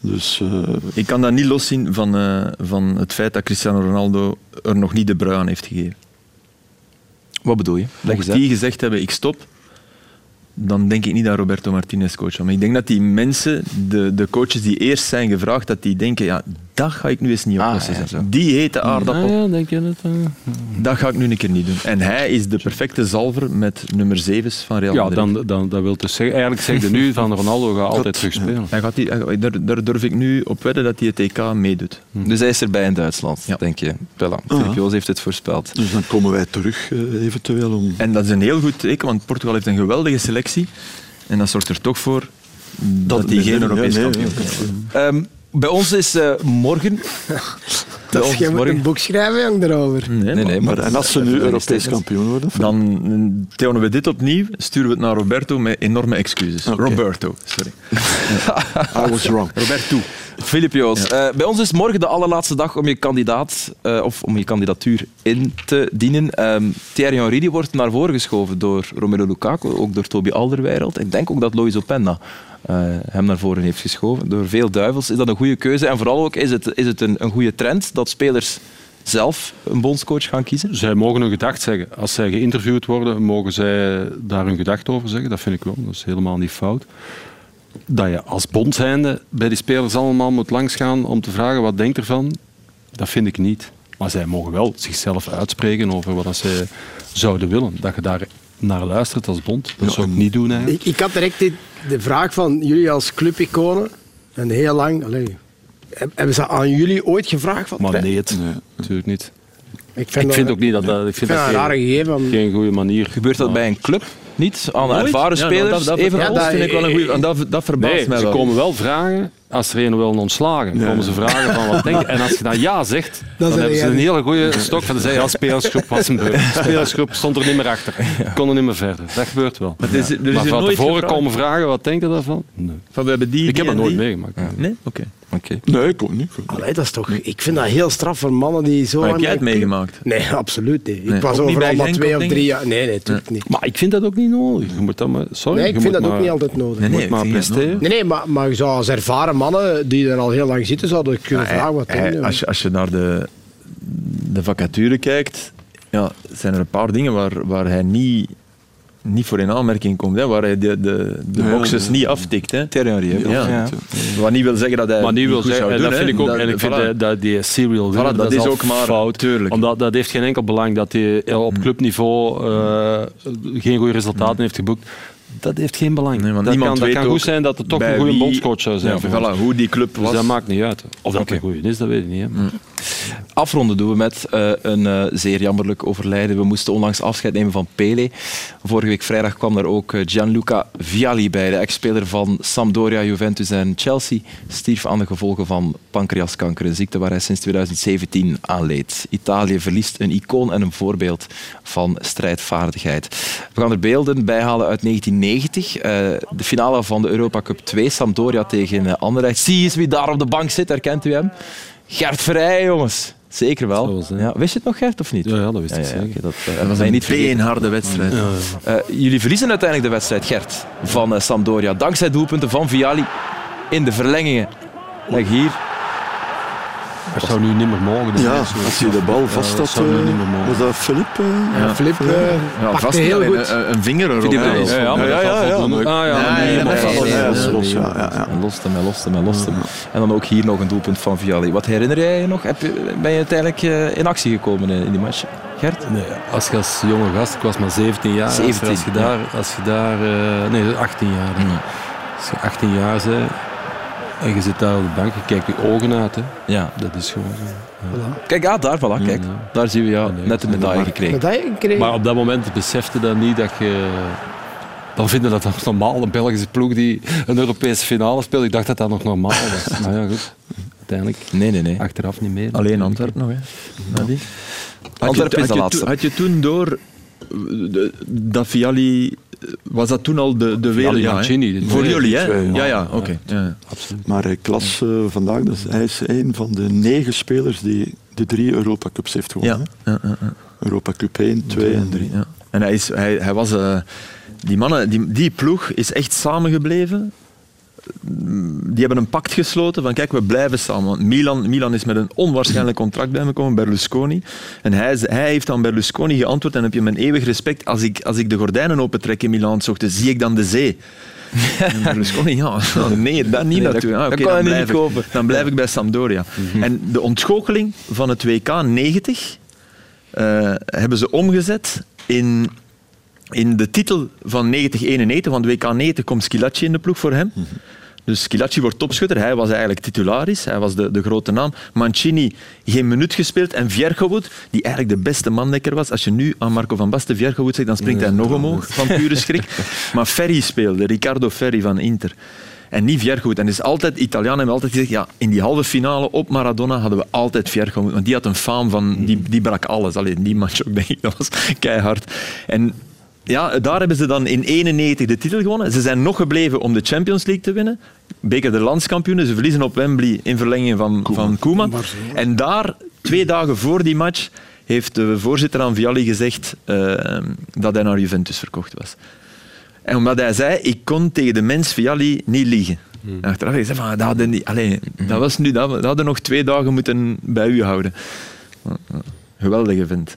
Dus eh, Ik kan dat niet loszien van, eh, van het feit dat Cristiano Ronaldo er nog niet de brui aan heeft gegeven. Wat bedoel je? Leg eens Mocht uit. die gezegd hebben, ik stop, dan denk ik niet dat Roberto Martinez coach. Maar ik denk dat die mensen, de, de coaches die eerst zijn gevraagd, dat die denken, ja, dat ga ik nu eens niet Ah, oplossen. ja, zo. die hete aardappel, Ah, ja, denk je dat? eh? dat ga ik nu een keer niet doen. En hij is de perfecte zalver met nummer 7 van Real Ja, Madrid. dan, dan, dat wil dus zeggen, eigenlijk zeg je nu (laughs) van Ronaldo gaat altijd terug spelen. Hij gaat die, daar, daar durf ik nu op wedden dat hij het EK meedoet. Dus hij is erbij in Duitsland, Ja. denk je. Pella. Filip Joos heeft het voorspeld. dus dan komen wij terug eh, eventueel om... En dat is een heel goed teken, want Portugal heeft een geweldige selectie. En dat zorgt er toch voor dat, die nee, geen Europees nee, kampioen nee. Bij ons is eh, morgen... (laughs) Dat ons je moet morgen... een boek schrijven, jong, daarover. Nee, Nee, nee, maar- en als ze nu Europees kampioen worden? Dan eh, tonen we dit opnieuw, sturen we het naar Roberto met enorme excuses. Roberto, sorry. (laughs) I was wrong. Roberto. Filip Joos, eh, bij ons is morgen de allerlaatste dag om je kandidaat eh, of om je kandidatuur in te dienen. Ehm Thierry Henry die wordt naar voren geschoven door Romelu Lukaku, ook door Toby Alderweireld. Ik denk ook dat Lois Openda eh, hem naar voren heeft geschoven. Door veel duivels is dat een goede keuze. En vooral ook is het, is het een, een goede trend dat spelers zelf een bondscoach gaan kiezen. Zij mogen hun gedacht zeggen. Als zij geïnterviewd worden, mogen zij daar hun gedacht over zeggen. Dat vind ik wel. Dat is helemaal niet fout. Dat je als bond zijnde bij die spelers allemaal moet langsgaan om te vragen wat denkt ervan, dat vind ik niet. Maar zij mogen wel zichzelf uitspreken over wat zij zouden willen. Dat je daar naar luistert als bond. Dat zou ik niet doen eigenlijk. Ik, ik had direct dit- de vraag van jullie als clubiconen, en heel lang, allee, heb- hebben ze aan jullie ooit gevraagd? Van, Maar nee, het, natuurlijk niet. Ik Ik vind, dat- ook niet dat dat, ik vind vind dat dat een rare gegeven. geen goede manier. Gebeurt dat bij een club niet? Aan Nooit? ervaren Ja, spelers? dat, dat, even dat dat- vind ik wel een goede. En dat, dat verbaast Nee, mij ze wel. komen wel vragen als er een wil ontslagen. komen ze vragen van wat denk je. En als je dan ja zegt, (laughs) dan, hebben ze een hele goede stok van te zeggen, ja, spelersgroep was een beurt. (laughs) De spelersgroep stond er niet meer achter. Kon er niet meer verder. Dat gebeurt wel. Maar er is- er is maar van nooit tevoren gevraagd. komen vragen, wat denk je daarvan? Nee. Van, we hebben die, Ik heb die dat nooit die. meegemaakt. Nee? Oké. Nee, ik ook niet. Allee, dat is toch, ik vind dat heel straf voor mannen die zo... Maar heb jij het meegemaakt? Nee, absoluut niet. Ik Nee, was ook niet overal maar twee of drie jaar. Nee, nee, natuurlijk niet. Maar ik vind dat ook niet nodig. Je moet dat maar, sorry, Nee, je ik vind moet dat ook niet altijd nodig. Nee, nee, moet maar ik presteren. Nee, nee, maar, maar je zou als ervaren mannen die er al heel lang zitten, zouden kunnen vragen wat Hij- doen. als, je, als je naar de, de vacature kijkt, ja, zijn er een paar dingen waar, waar hij niet, niet voor in aanmerking komt. Hè, waar hij de, de, de Ja, boxes ja. niet aftikt. Hè. Ja. Ja. Wat niet wil zeggen dat hij Maar nu niet wil goed zeggen, doen. dat vind ik ook, en ik vind voilà. dat, dat die serial winner, Voilà, dat is ook maar- fout. tuurlijk. Omdat dat heeft geen enkel belang dat hij eh, op clubniveau eh, geen goede resultaten heeft geboekt. Dat heeft geen belang. Nee, dat niemand kan, dat weet kan goed zijn dat het toch een goede bondscoach zou zijn. Ja, voilà, hoe die club Dus was. dat maakt niet uit. Of dat Oké. een goede is, dat weet ik niet. Hè. Afronden doen we met eh, een eh, zeer jammerlijk overlijden. We moesten onlangs afscheid nemen van Pele. Vorige week vrijdag kwam daar ook eh, Gianluca Vialli bij, de ex-speler van Sampdoria, Juventus en Chelsea. Stierf aan de gevolgen van pancreaskanker, een ziekte waar hij sinds 2017 aan leed. Italië verliest een icoon en een voorbeeld van strijdvaardigheid. We gaan er beelden bij halen uit 1990. eh, de finale van de Europa Cup 2, Sampdoria tegen Anderlecht. Zie eens wie daar op de bank zit, herkent u hem? Gert Vrij, jongens. Zeker wel. Was ja, wist je het nog, Gert, of niet? Ja, ja, dat wist ik zeker. dat, Dat was een niet beenharde wedstrijd. Eh, jullie verliezen uiteindelijk de wedstrijd, Gert, van eh, Sampdoria. Dankzij doelpunten van Vialli in de verlengingen. Kijk hier. Dat zou nu niet meer mogen. denk Ja, als je de bal vast dat had, eh, niet meer mogen. was dat Filip? eh? Ja, Filip eh, Ja, pakte vast heel goed. Een, een vinger erop. Ja. Ja, ja, maar Ja, dat ja, gaat ja, voldoen. maar- Ah, ja, Ja, nee, ja, maar nee, dat nee, zal- nee, Ja, nee, dat nee, is los, ja, ja, ja. Hij lost hem, hij lost hem, hij lost hem. En dan ook hier nog een doelpunt van Vialli. Wat herinner jij je nog? Heb je, ben je uiteindelijk eh, in actie gekomen in die match, Gert? Nee, als je als jonge gast, ik was maar 17 jaar, als- 17, als je daar, als je daar eh, nee 18 jaar, hè. als je 18 jaar bent en je zit daar op de bank, je kijkt je ogen uit, hè. Ja. dat is gewoon zo. Kijk, ah, daar, voilà, kijk. Ja. Daar zien we ja, nee, net de medaille gekregen. Medaille gekregen. Maar op dat moment besefte dat niet dat je. Dan vinden dat dat normaal, een Belgische ploeg die een Europese finale speelt. Ik dacht dat dat nog normaal was. (laughs) Maar ja, goed. Uiteindelijk Nee, nee, nee. achteraf niet meer. Alleen Antwerpen nog, hè. Antwerpen je, is de laatste. toen- Had je toen door eh, de- dat Vialli... Was dat toen al de, de wereld? Ja, de Voor twee, jullie, hè? twee, ja. Ja, ja, oké. Ja. Absoluut. Maar ik las eh, vandaag, dat hij is een van de negen spelers die de drie Europa Cups heeft gewonnen. ja, ja, ja. Europa Cup 1, 2 en 3. Ja. En hij, is, hij, hij was... eh, die mannen, die, die ploeg is echt samengebleven. Die hebben een pact gesloten van kijk, we blijven samen. Want Milan, Milan is met een onwaarschijnlijk contract bij me gekomen, Berlusconi. En hij, hij heeft aan Berlusconi geantwoord en heb je mijn eeuwig respect. Als ik, als ik de gordijnen opentrek in Milan, 's ochtends, zie ik dan de zee. (laughs) En Berlusconi, ja, nee, dat niet Nee, natuurlijk. Ah, dat oké, kan dan blijf niet ik- kopen. Dan blijf ik bij Sampdoria. En de ontgoocheling van het WK 90 eh, hebben ze omgezet in, in de titel van 90-91. Want WK 90 komt Schilacci in de ploeg voor hem. Dus Schilacci wordt topschutter. Hij was eigenlijk titularis. Hij was de, de grote naam. Mancini geen minuut gespeeld. En Viergewoed, die eigenlijk de beste mandekker was. Als je nu aan Marco van Basten Viergewoed zegt, dan springt hij nog omhoog van pure schrik. (laughs) Maar Ferri speelde, Riccardo Ferri van Inter. En niet Viergewoed. En is altijd, Italianen hebben altijd gezegd, ja, in die halve finale op Maradona hadden we altijd Viergewoed. Want die had een faam van, die, die brak alles. Alleen die match ook, denk ik, dat was keihard. En ja, daar hebben ze dan in 91 de titel gewonnen. Ze zijn nog gebleven om de Champions League te winnen. Beker de landskampioenen. Ze verliezen op Wembley in verlenging van Koeman. Van Koeman. En daar, twee dagen voor die match, heeft de voorzitter aan Vialli gezegd eh, dat hij naar Juventus verkocht was. En omdat hij zei, ik kon tegen de mens Vialli niet liegen. En achteraf gezegd, van, dat, hadden die, allee, dat, was nu, dat, dat hadden nog twee dagen moeten bij u houden. Geweldige vent.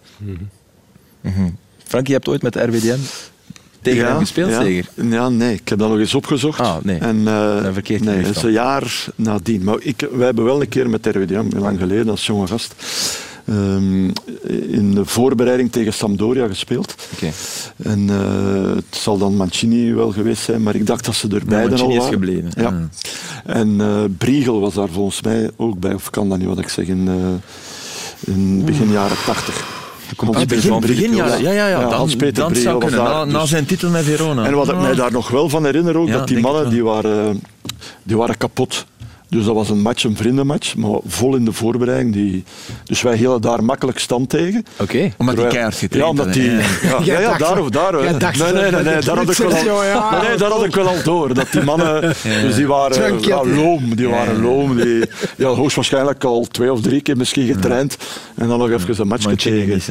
Frankie, je hebt ooit met de RWDM tegen hem gespeeld, ja. zeker? Ja, nee, ik heb dat nog eens opgezocht. Ah, nee. En, eh, Dan verkeerd nee, dat is een jaar nadien. Maar ik, wij hebben wel een keer met RWDM, lang geleden, als jonge gast, ehm, in de voorbereiding tegen Sampdoria gespeeld. Oké. En eh, het zal dan Mancini wel geweest zijn, maar ik dacht dat ze er beiden al Mancini is waren. gebleven. Ja. Mm. En eh Briegel was daar volgens mij ook bij, of kan dat niet wat ik zeg, in, eh, in begin jaren tachtig. Ah, begin, begin jaren. Ja, ja, ja. Dan, dan zou kunnen. daar, Na, na dus- zijn titel met Verona. En wat ik mij daar nog wel van herinner, ook, Ja, dat die mannen die waren, die waren kapot. Dus dat was een match, een vriendenmatch, maar vol in de voorbereiding. Die, dus wij hielden daar makkelijk stand tegen. Oké. Omdat die keihard getraind Ja, omdat die... (laughs) Ja, ja, ja, daar, nee, nee, nee, nee, (laughs) daar had ik wel al, nee, daar had ik wel al door. Dat die mannen, (laughs) dus die waren ja, die- loom. Die waren loom. Die, ja, hoogstwaarschijnlijk al twee of drie keer misschien getraind. En dan nog even een match tegen.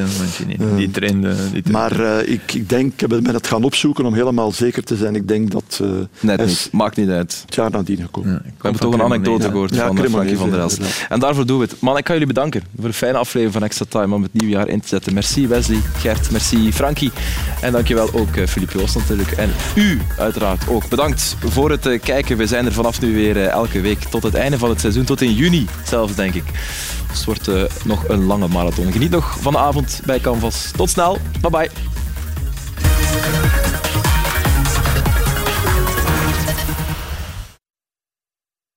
Die trainde... Die. Maar eh, ik, ik denk, ik ben het gaan opzoeken om helemaal zeker te zijn. Ik denk dat eh Net niet. is Maakt niet uit. het jaar nadien gekomen. Ja, ik We hebben toch een Cremonese. Ja. van Frankie van der Elst. En daarvoor doen we het. Man, ik kan jullie bedanken voor een fijne aflevering van Extra Time om het nieuwe jaar in te zetten. Merci Wesley, Gert, merci Frankie. En dankjewel ook eh, Filip Joost natuurlijk. En u uiteraard ook. Bedankt voor het eh, kijken. We zijn er vanaf nu weer eh, elke week tot het einde van het seizoen. Tot in juni zelfs, denk ik. Dus het wordt nog een lange marathon. Geniet nog van de avond bij Canvas. Tot snel. Bye bye.